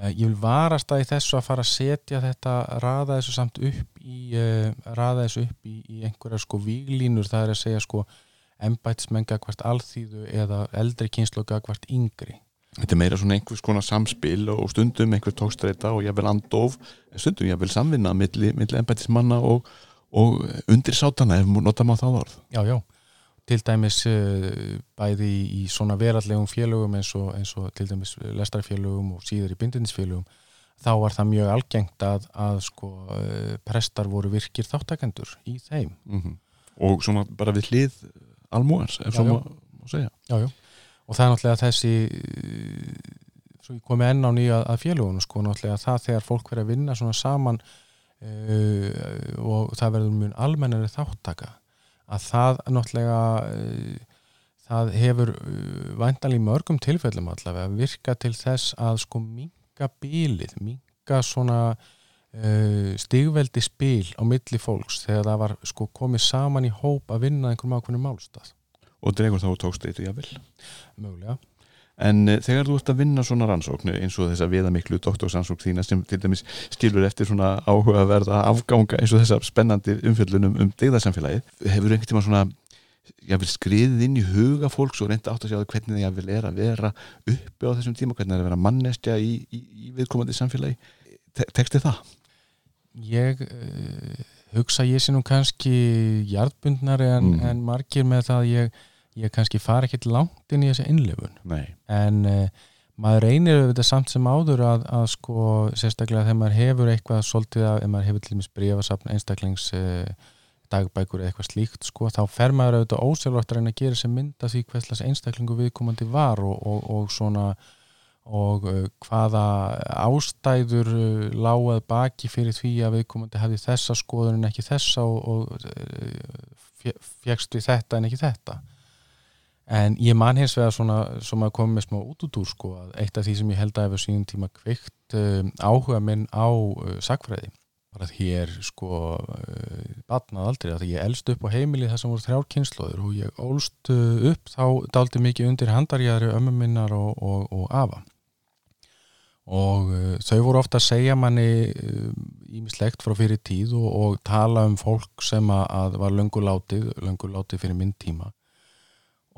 Eh, ég vil varast að í þessu að fara að setja þetta raða þessu samt upp í uh, raða þessu upp í, í einhverja sko víglínur, það er að segja sko ennbætsmenga hvert alþýðu eða eldri kynnslóga hvert yngri Þetta er meira svona einhvers konar samspil og stundum einhver tókstreita og ég vil andof stundum ég vil samvinna millir milli ennbætismanna og, og undir sátana ef nota maður það orð. Já, já. Til dæmis uh, bæði í, svona verallegum félögum eins og, eins og til dæmis lestarfélögum og síður í bindindinsfélögum þá var það mjög algengt að, að sko uh, prestar voru virkir þáttakendur í þeim. Mm -hmm. og svona bara við hlið almúans, ef svona má segja. Já, já, og það er náttúrulega þessi svo ég komi enn á nýja að félögunum sko, náttúrulega það þegar fólk verður að vinna svona saman uh, og það verður mjög almennari þáttaka að það náttúrulega uh, það hefur uh, væntanlega í mörgum tilfellum allavega virka til þess að sko minga bílið, minga svona stigveldi spil á milli fólks þegar það var sko komið saman í hóp að vinna einhverjum ákveðnum málstað og dregur þá tókst eitthvað jáfnvel Mögulega En uh, þegar þú ert að vinna svona rannsóknu eins og þess að viða miklu doktorsansókn þína sem til dæmis skilur eftir svona áhugaverða afganga eins og þessar spennandi umfjöldunum um degðarsamfélagið, hefur einhvern tíma svona jáfnvel skriðið inn í huga fólks og reynda átt að sjá hvernig það jáfnvel er að vera uppi á þessum tíma, hvernig það er að vera mannestja í, í, í viðkomandi samfélagi Te Teksti það? Ég uh, hugsa ég sé nú kannski hjartbundnari en, mm. en margir með það ég ég kannski fara ekkert langt inn í þessi innlefun en uh, maður reynir auðvitað samt sem áður að, að sko sérstaklega þegar maður hefur eitthvað svolítið að, ef maður hefur til dæmis breyfasafn einstaklings uh, dagbækur eða eitthvað slíkt sko, þá fer maður auðvitað ósjálfrátt að reyna að gera sem mynda því hverslas einstaklingu viðkomandi var og, og, og svona og uh, hvaða ástæður lágað baki fyrir því að viðkomandi hefði þessa skoðun en ekki þessa og, og fjækst við þetta en ekki þetta en ég man hins vegar svona sem að koma með smá út út úr sko eitt af því sem ég held að hefur síðan tíma kveikt um, áhuga minn á uh, sakfræði bara því ég er sko uh, batnað aldrei að ég elst upp á heimili þar sem voru þrjár kynnslóður og ég ólst uh, upp þá daldi mikið undir handarjæðri ömmu minnar og, og, og afa. Og uh, þau voru ofta að segja manni ímislegt frá fyrir tíð og, og tala um fólk sem að var löngulátið löngulátið fyrir minn tíma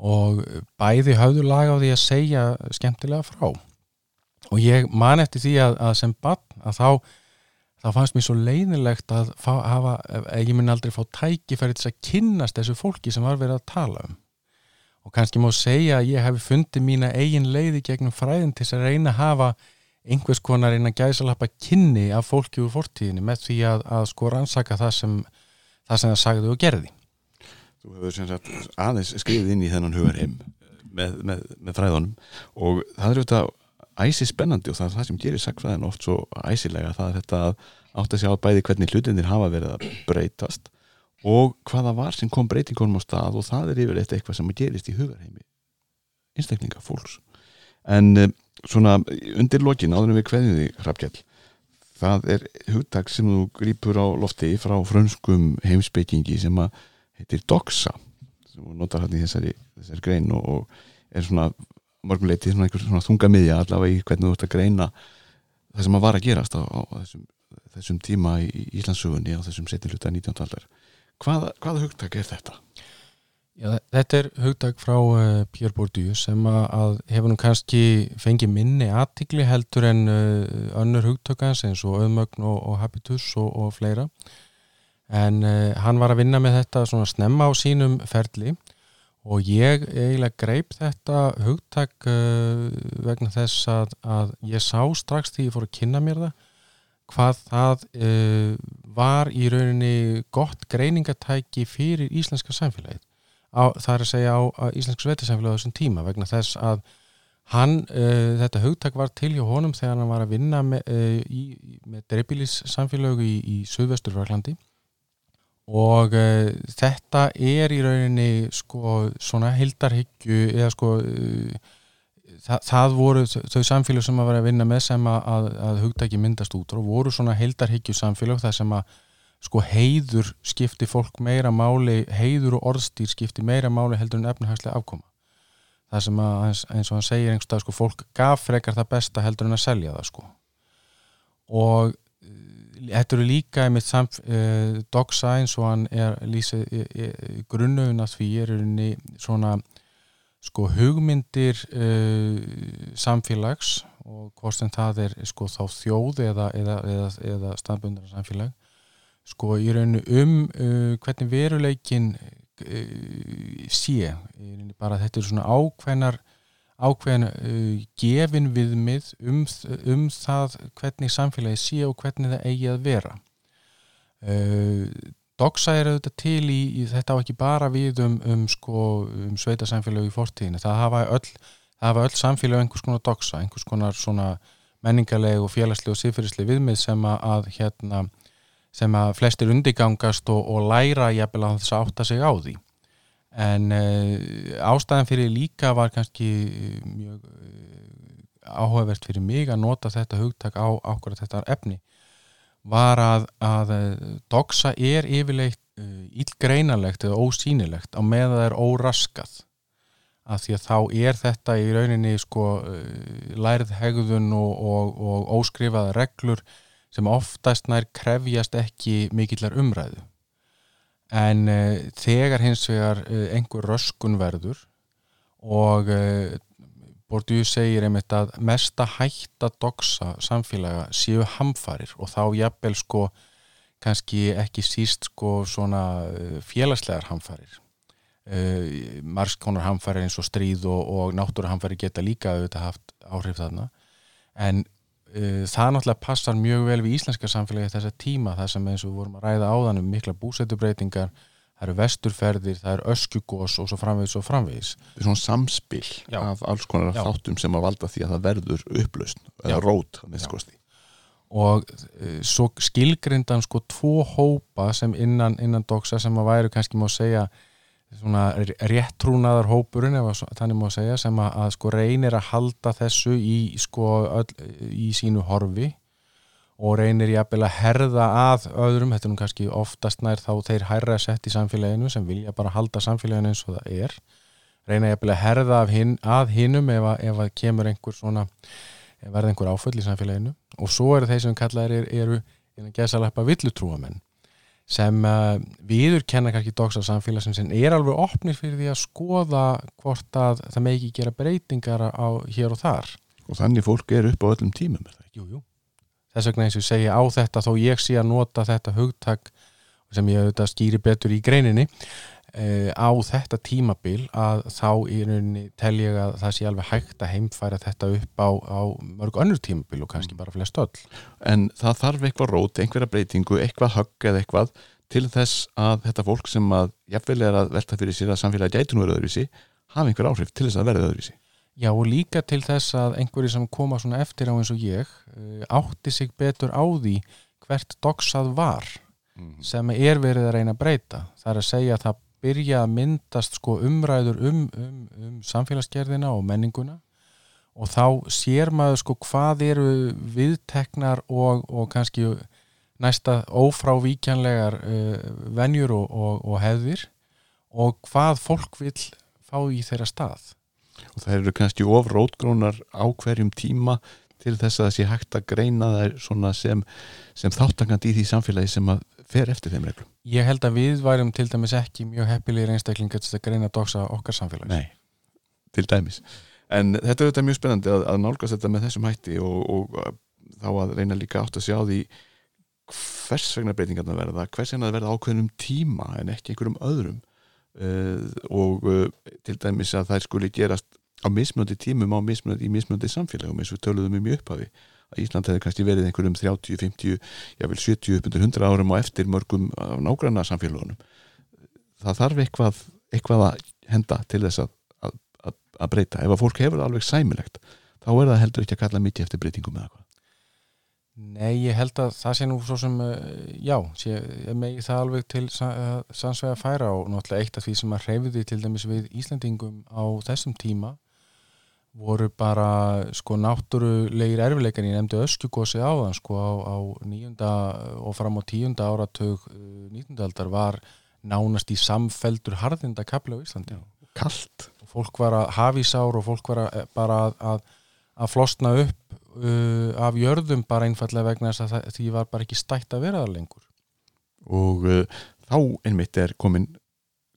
og bæði hafðu lag á því að segja skemmtilega frá. Og ég man eftir því að, að sem barn að þá, þá fannst mér svo leiðilegt að fá, hafa, ég minn aldrei fá tækifæri til að kynnast þessu fólki sem var verið að tala um. Og kannski má segja að ég hef fundið mína eigin leiði gegnum fræðin til að reyna að hafa einhvers konar reyna gæsalappa kynni af fólki úr fortíðinni með því að, að sko rannsaka það sem það sem það sagði og gerði Þú hefur sem sagt aðeins skrifið inn í þennan hugarheim með, með, með fræðunum og það er auðvitað æsi spennandi og það er það sem gerir sagfræðin oft svo æsilega það er þetta að átt að sjá bæði hvernig hlutinir hafa verið að breytast og hvaða var sem kom breytingunum á stað og það er yfir eitt eitthvað sem gerist í hugarheimi einstaklinga fólks. En eh, svona undir lokin áður við hvernig því hrafgjall það er hugtak sem þú grýpur á lofti frá frönskum heimsbyggingi sem að heitir Doxa sem notar hérna í þessari, þessari grein og, og er svona mörguleiti svona einhvers svona þunga miðja allavega í hvernig þú ert að greina það sem að var að gerast á, á þessum, þessum tíma í Íslandsugunni á þessum setjum hluta 19. aldar hvaða, hvaða hugtak er þetta? Já, þetta er hugdag frá uh, Pierre Bourdieu sem að, að hefur nú kannski fengið minni aðtikli heldur en uh, önnur hugtökans eins og auðmögn og, og habitus og, og fleira en uh, hann var að vinna með þetta svona snemma á sínum ferli og ég eiginlega greip þetta hugtak vegna þess að, að ég sá strax því ég fór að kynna mér það hvað það var í rauninni gott greiningatæki fyrir íslenska samfélagið. Á, það er að segja á, á Íslensk sveitarsamfélag á þessum tíma vegna þess að hann, uh, þetta hugtak var til hjá honum þegar hann var að vinna með, uh, með dreifbílissamfélögu í, í Suðvesturfraglandi og uh, þetta er í rauninni sko svona hildarhyggju eða sko það, það voru þau samfélag sem að vera að vinna með sem að, að, að hugtaki myndast út og voru svona hildarhyggju samfélag þar sem að sko heiður skipti fólk meira máli, heiður og orðstýr skipti meira máli heldur en efnahagslega afkoma. Það sem að, eins og hann segir einhverstað, sko, fólk gaf frekar það besta heldur en að selja það, sko. Og eh, þetta eru líka einmitt samt, uh, dog science og hann er lýsið uh, uh, grunnöfun að því er unni svona sko hugmyndir samfélags og hvort sem það er sko þá þjóð eða, eða, eða, eða staðbundar samfélag. Sko í rauninu um uh, hvernig veruleikin uh, sé bara þetta er svona ákveðnar ákveðin uh, gefin viðmið um, um það hvernig samfélagi sé og hvernig það eigi að vera. Uh, Doksa er auðvitað til í, í þetta á ekki bara við um, um, sko, um sveita samfélagi í fortíðinu, það hafa öll, öll samfélagi einhvers konar doksa, einhvers konar svona menningarleg og félagsleg og siðferðisleg viðmið sem að hérna sem að flestir undirgangast og, og læra jafnvel að þess að átta sig á því en uh, ástæðan fyrir líka var kannski mjög uh, áhugavert fyrir mig að nota þetta hugtak á ákveða þetta efni. Var að, að doxa er yfirleitt ílgreinalegt eða ósýnilegt á með það er óraskað. Að því að þá er þetta í rauninni sko lærið hegðun og, og, og óskrifaða reglur sem oftast nær krefjast ekki mikillar umræðu en uh, þegar hins vegar uh, einhver röskun verður og uh, Bordiú segir einmitt að mesta hætta doksa samfélaga séu hamfarir og þá jafnvel sko kannski ekki síst sko svona félagslegar hamfarir. Margskonar hamfarir eins og stríð og, og náttúruhamfarir geta líka auðvitað haft áhrif þarna. En Eh, það náttúrulega passar mjög vel við íslenska samfélagi þessa tíma það sem eins og við vorum að ræða áðan um mikla búsetubreitingar það eru vesturferðir, það eru öskugós og svo framvegis og framvegis svona samspil Já. af alls konar Já. þáttum sem að valda því að það verður upplaust eða rót og e, svo skilgrindan sko tvo hópa sem innan, innan doksa sem að væru kannski má segja svona réttrúnaðar hópurinn ef þannig má segja sem að, að sko reynir að halda þessu í sko öll, í sínu horfi og reynir jafnvel að herða að öðrum, þetta er nú kannski oftast nær þá þeir hærra sett í samfélaginu sem vilja bara halda samfélaginu eins og það er. Reynir jafnvel að herða hin, að hinnum ef, ef að kemur einhver svona verða einhver áföll í samfélaginu. Og svo eru þeir sem kallaðir eru, eru gesaleppa villutrúamenn sem uh, viður kenna kannski dogsar samfélagsins en er alveg opnir fyrir því að skoða hvort að það með ekki gera breytingar á hér og þar og þannig fólk er upp á öllum tímum jú, jú. þess vegna eins og segja á þetta þó ég sé að nota þetta hugtak sem ég auðvitað skýri betur í greininni á þetta tímabil að þá í rauninni tel ég að það sé alveg hægt að heimfæra þetta upp á, á mörg önnur tímabil og kannski mm. bara flest öll En það þarf eitthvað rót, einhverja breytingu, eitthvað högg eða eitthvað til þess að þetta fólk sem að jafnvel er að velta fyrir sér að samfélagi gætu nú verið öðruvísi hafa einhver áhrif til þess að verða öðruvísi Já og líka til þess að einhverju sem koma svona eftir á eins og ég uh, átti sig betur á því hvert doksað var mm. sem er verið að reyna að breyta það er að segja að það byrja að myndast sko umræður um, um, um samfélagsgerðina og menninguna og þá sér maður sko hvað eru viðteknar og, og kannski næsta ófrávíkjanlegar uh, venjur og, og, og hefðir og hvað fólk vil fá í þeirra stað. Og það eru kannski ofrótgrónar á hverjum tíma til þess að það sé hægt að greina þær sem, sem þáttangandi í því samfélagi sem að fer eftir þeim reglum Ég held að við værum til dæmis ekki mjög heppilegir einstaklingar til að greina að doksa okkar samfélags. Nei, til dæmis. En þetta er þetta mjög spennandi að, að nálgast þetta með þessum hætti og, og uh, þá að reyna líka átt að sjá því hvers vegna breytingarna verða hvers vegna það verða ákveðnum tíma en ekki einhverjum öðrum. Uh, og uh, til dæmis að þær skuli gerast á mismunandi tímum á mismunandi, í mismunandi samfélagum eins og við töluðum um í upphafi að Ísland hefði kannski verið einhverjum 30, 50, jável 70 upp undir 100 árum og eftir mörgum af nágranna samfélagunum það þarf eitthvað, eitthvað að henda til þess að, að, að, að breyta. Ef að fólk hefur alveg sæmilegt þá er það heldur ekki að kalla mikið eftir breytingum eða hvað Nei, ég held að það sé nú svo sem, uh, já, sé, megi það alveg til sa- sannsvega færa og náttúrulega eitt af því sem að hreyfiði til dæmis við Íslandingum á þessum tíma voru bara sko náttúrulegir erfileikar ég nefndi öskugósi áðan sko á, á nýjunda og fram á tíunda áratug nýjunda aldar var nánast í samfeldur harðinda kapli á Íslandi. Kalt. Og fólk var að hafi sár og fólk var að, bara að, að, að flosna upp uh, af jörðum bara einfallega vegna þess að því var bara ekki stætt að vera það lengur. Og uh, þá einmitt er komin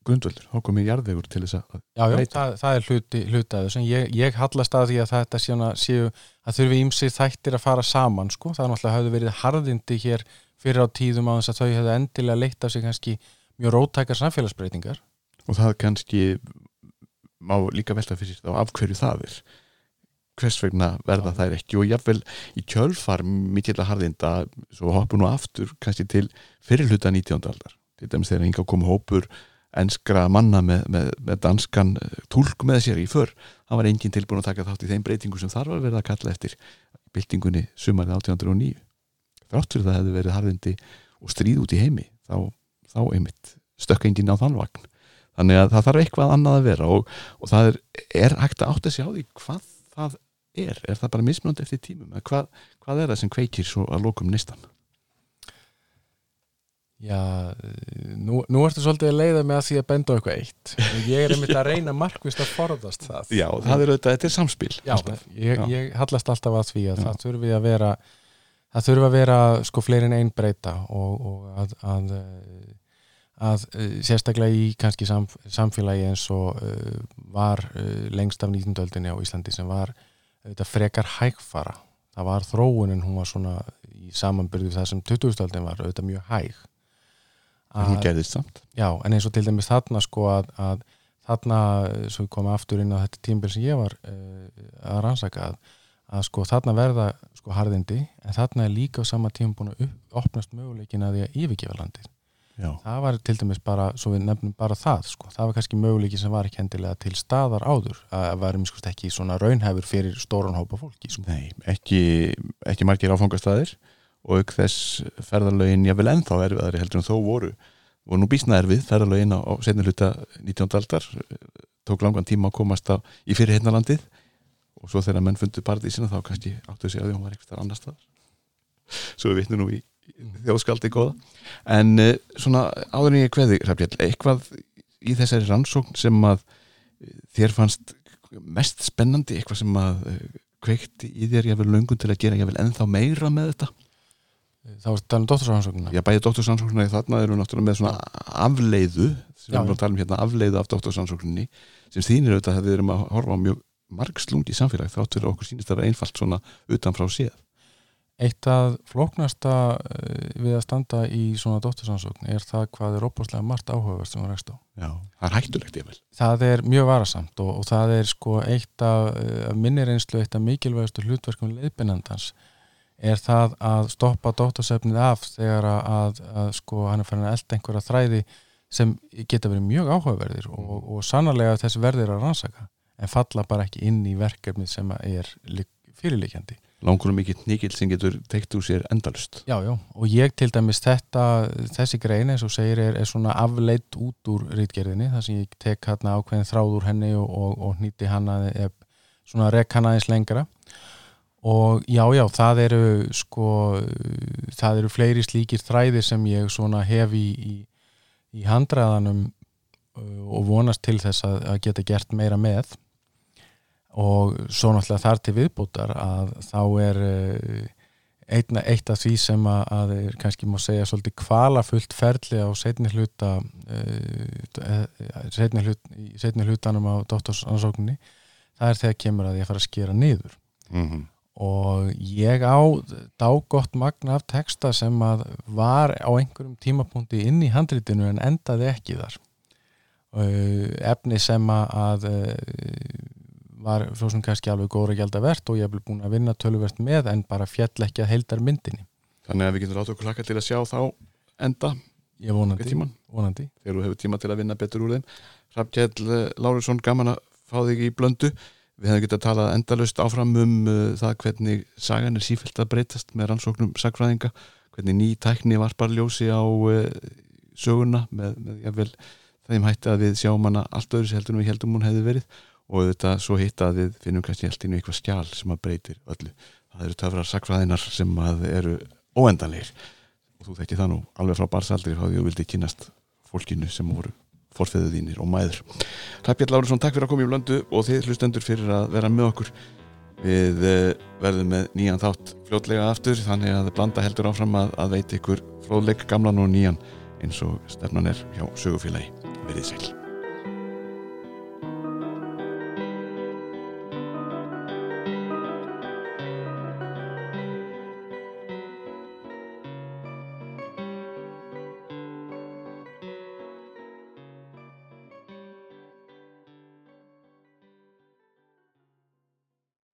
grundvöldur, þá komin jarðvegur til þess að Já, já, það, það er hluti, hluti af þessu ég, ég hallast að því að þetta séuna, séu að þurfi ímsi þættir að fara saman sko, það er náttúrulega hafði verið harðindi hér fyrir á tíðum á þess að þau hefðu endilega leitt af sig kannski mjög rótækar samfélagsbreytingar og það kannski má líka velta fyrir þá af hverju það er hvers vegna verða Já. þær ekki og jáfnvel í kjölfar mikill að harðinda svo hoppum nú aftur kannski til fyrirluta 19. aldar til dæmis þegar enskra manna með, með, með danskan eh, túlk með sér í för. Hann var enginn tilbúin að taka þátt í þeim breytingu sem þar var verið að kalla eftir byltingunni sumarið 1809 þrátt fyrir það hefði verið harðindi og stríð út í heimi þá, þá einmitt stökk enginn á þann vagn. Þannig að það þarf eitthvað annað að vera og, og það er, er hægt að átta sig á því hvað það er. Er það bara mismunandi eftir tímum? Hvað, hvað er það sem kveikir svo að lokum nistan Já, nú, nú ertu svolítið að leiða með að því að benda á eitthvað eitt ég er einmitt að reyna markvist að forðast það Já, það er auðvitað, þetta er samspil Já, ég, ég hallast alltaf að því að Já. það þurfi að vera það þurfi að vera sko fleiri en einn breyta og, og að, að, eh, að eh, sérstaklega í kannski sam, samfélagi eins og uh, var uh, lengst af 19. öldinni á Íslandi sem var þetta frekar hægfara það var þróunin, hún var svona í samanbyrðu það sem 20. öldin var auðvitað mjög hæg en hún gerðist samt Já, en eins og til dæmis þarna sko að, að þarna, eh, svo við komum aftur inn á þetta tímbil sem ég var uh, að rannsaka að, að sko þarna verða sko harðindi, en þarna er líka á sama tíma búin að upp, opnast möguleikin að því að yfirgefa landið. Já, Það var til dæmis bara, svo við nefnum bara það sko, það var kannski möguleiki sem var ekki endilega til staðar áður, að varum sko ekki svona raunhæfur fyrir stóran hópa fólki sko. nei, ekki, ekki margir áfangastæðir og auk þess ferðarlögin jáfnvel ennþá erfiðari heldur en þó voru. Voru nú býsna erfið ferðarlögin á, á setni hluta 19. aldar tók langan tíma að komast á, í fyrir hérna og svo þegar menn fundu paradísina þá kannski áttu að því hún var eitthvað annar staðar. Svo við vitnum nú í þjóðskaldi góða. En uh, svona áður en ég kveði Hrafjall, eitthvað í þessari rannsókn sem að eh, þér fannst mest spennandi eitthvað sem að uh, kveikti í þér jáfnvel löngun til að gera jáfnvel ennþá meira með þetta Það var talað um dóttursáhansóknuna. Já, bæði doktorsansóknuna í þarna eru náttúrulega með svona afleiðu sem við erum að tala um hérna afleiðu af doktorsansóknunni sem þínir auðvitað að við erum að horfa á mjög margslungi samfélag þrátt fyrir að okkur sýnist að vera einfalt svona utan frá séð Eitt af flóknasta eh, við að standa í svona dóttursáhansókn er það hvað er opaslega margt áhugavert sem var rekst á. Já, það er hættulegt ég vel Það er mjög varasamt og, og það er sko eitt af, af er það að stoppa dóttasefnið af þegar að, að, að sko hann er farin að elda einhverja þræði sem geta verið mjög áhugaverðir og, og sannarlega þessi verðir að rannsaka en falla bara ekki inn í verkefnið sem er lik- fyrirlikjandi. langur og mikill nýgill sem getur teikt úr sér endalust Já, já, og ég til dæmis þetta, þessi grein eins og segir er, er svona afleitt út úr rítgerðinni, þar sem ég tek hérna ákveðin þráð úr henni og, og, og hnýtti hana, eð, svona rek hana eins lengra og já, já, það eru sko, það eru fleiri slíkir þræðir sem ég svona hef í, í, í handræðanum uh, og vonast til þess að, að geta gert meira með og svo náttúrulega þar til viðbútar að þá er uh, Einna, eitt af því sem að, að er kannski má segja svolítið kvalafullt ferli á setni hluta uh, setni, hlut, setni hlutanum á dóttorsansókninni það er þegar kemur að ég fara að skera niður mm -hmm. Og ég á dágott magna af texta sem að var á einhverjum tímapunkti inn í handritinu en endaði ekki þar. Uh, efni sem að uh, var svo sem kannski alveg góður að gælda verðt og ég hef búin að vinna töluvert með en bara fjall ekki að heildar myndinni. Þannig að við getum rátt okkur hlaka til að sjá þá enda Ég vonandi, vonandi. þegar þú hefur tíma til að vinna betur úr þeim. Hrafnkjell Lárusson, gaman að fá þig í blöndu við hefum getað talað endalust áfram um uh, það hvernig sagan er sífælt að breytast með rannsóknum sagfræðinga hvernig ný tækni varpar ljósi á uh, söguna með, með jável, þeim hætti að við sjáum hana allt öðru sem heldur við heldum hún hefði verið og þetta svo hitt að við finnum kannski í eitthvað skjál sem að breytir öllu. Það eru töfrar sagfræðinar sem að eru óendanleir og þú þekki það nú alveg frá barsaldri því þú vildi kynast fólkinu sem voru forfeðu þínir og mæður. Ræpjall Lárusson, takk fyrir að koma í blöndu og þið hlustendur fyrir að vera með okkur. Við eh, verðum með nýjan þátt fljótlega aftur þannig að blanda heldur áfram að, að veit ykkur fróðleik gamlan og nýjan eins og stefnan er hjá sögufélagi. Verið sæl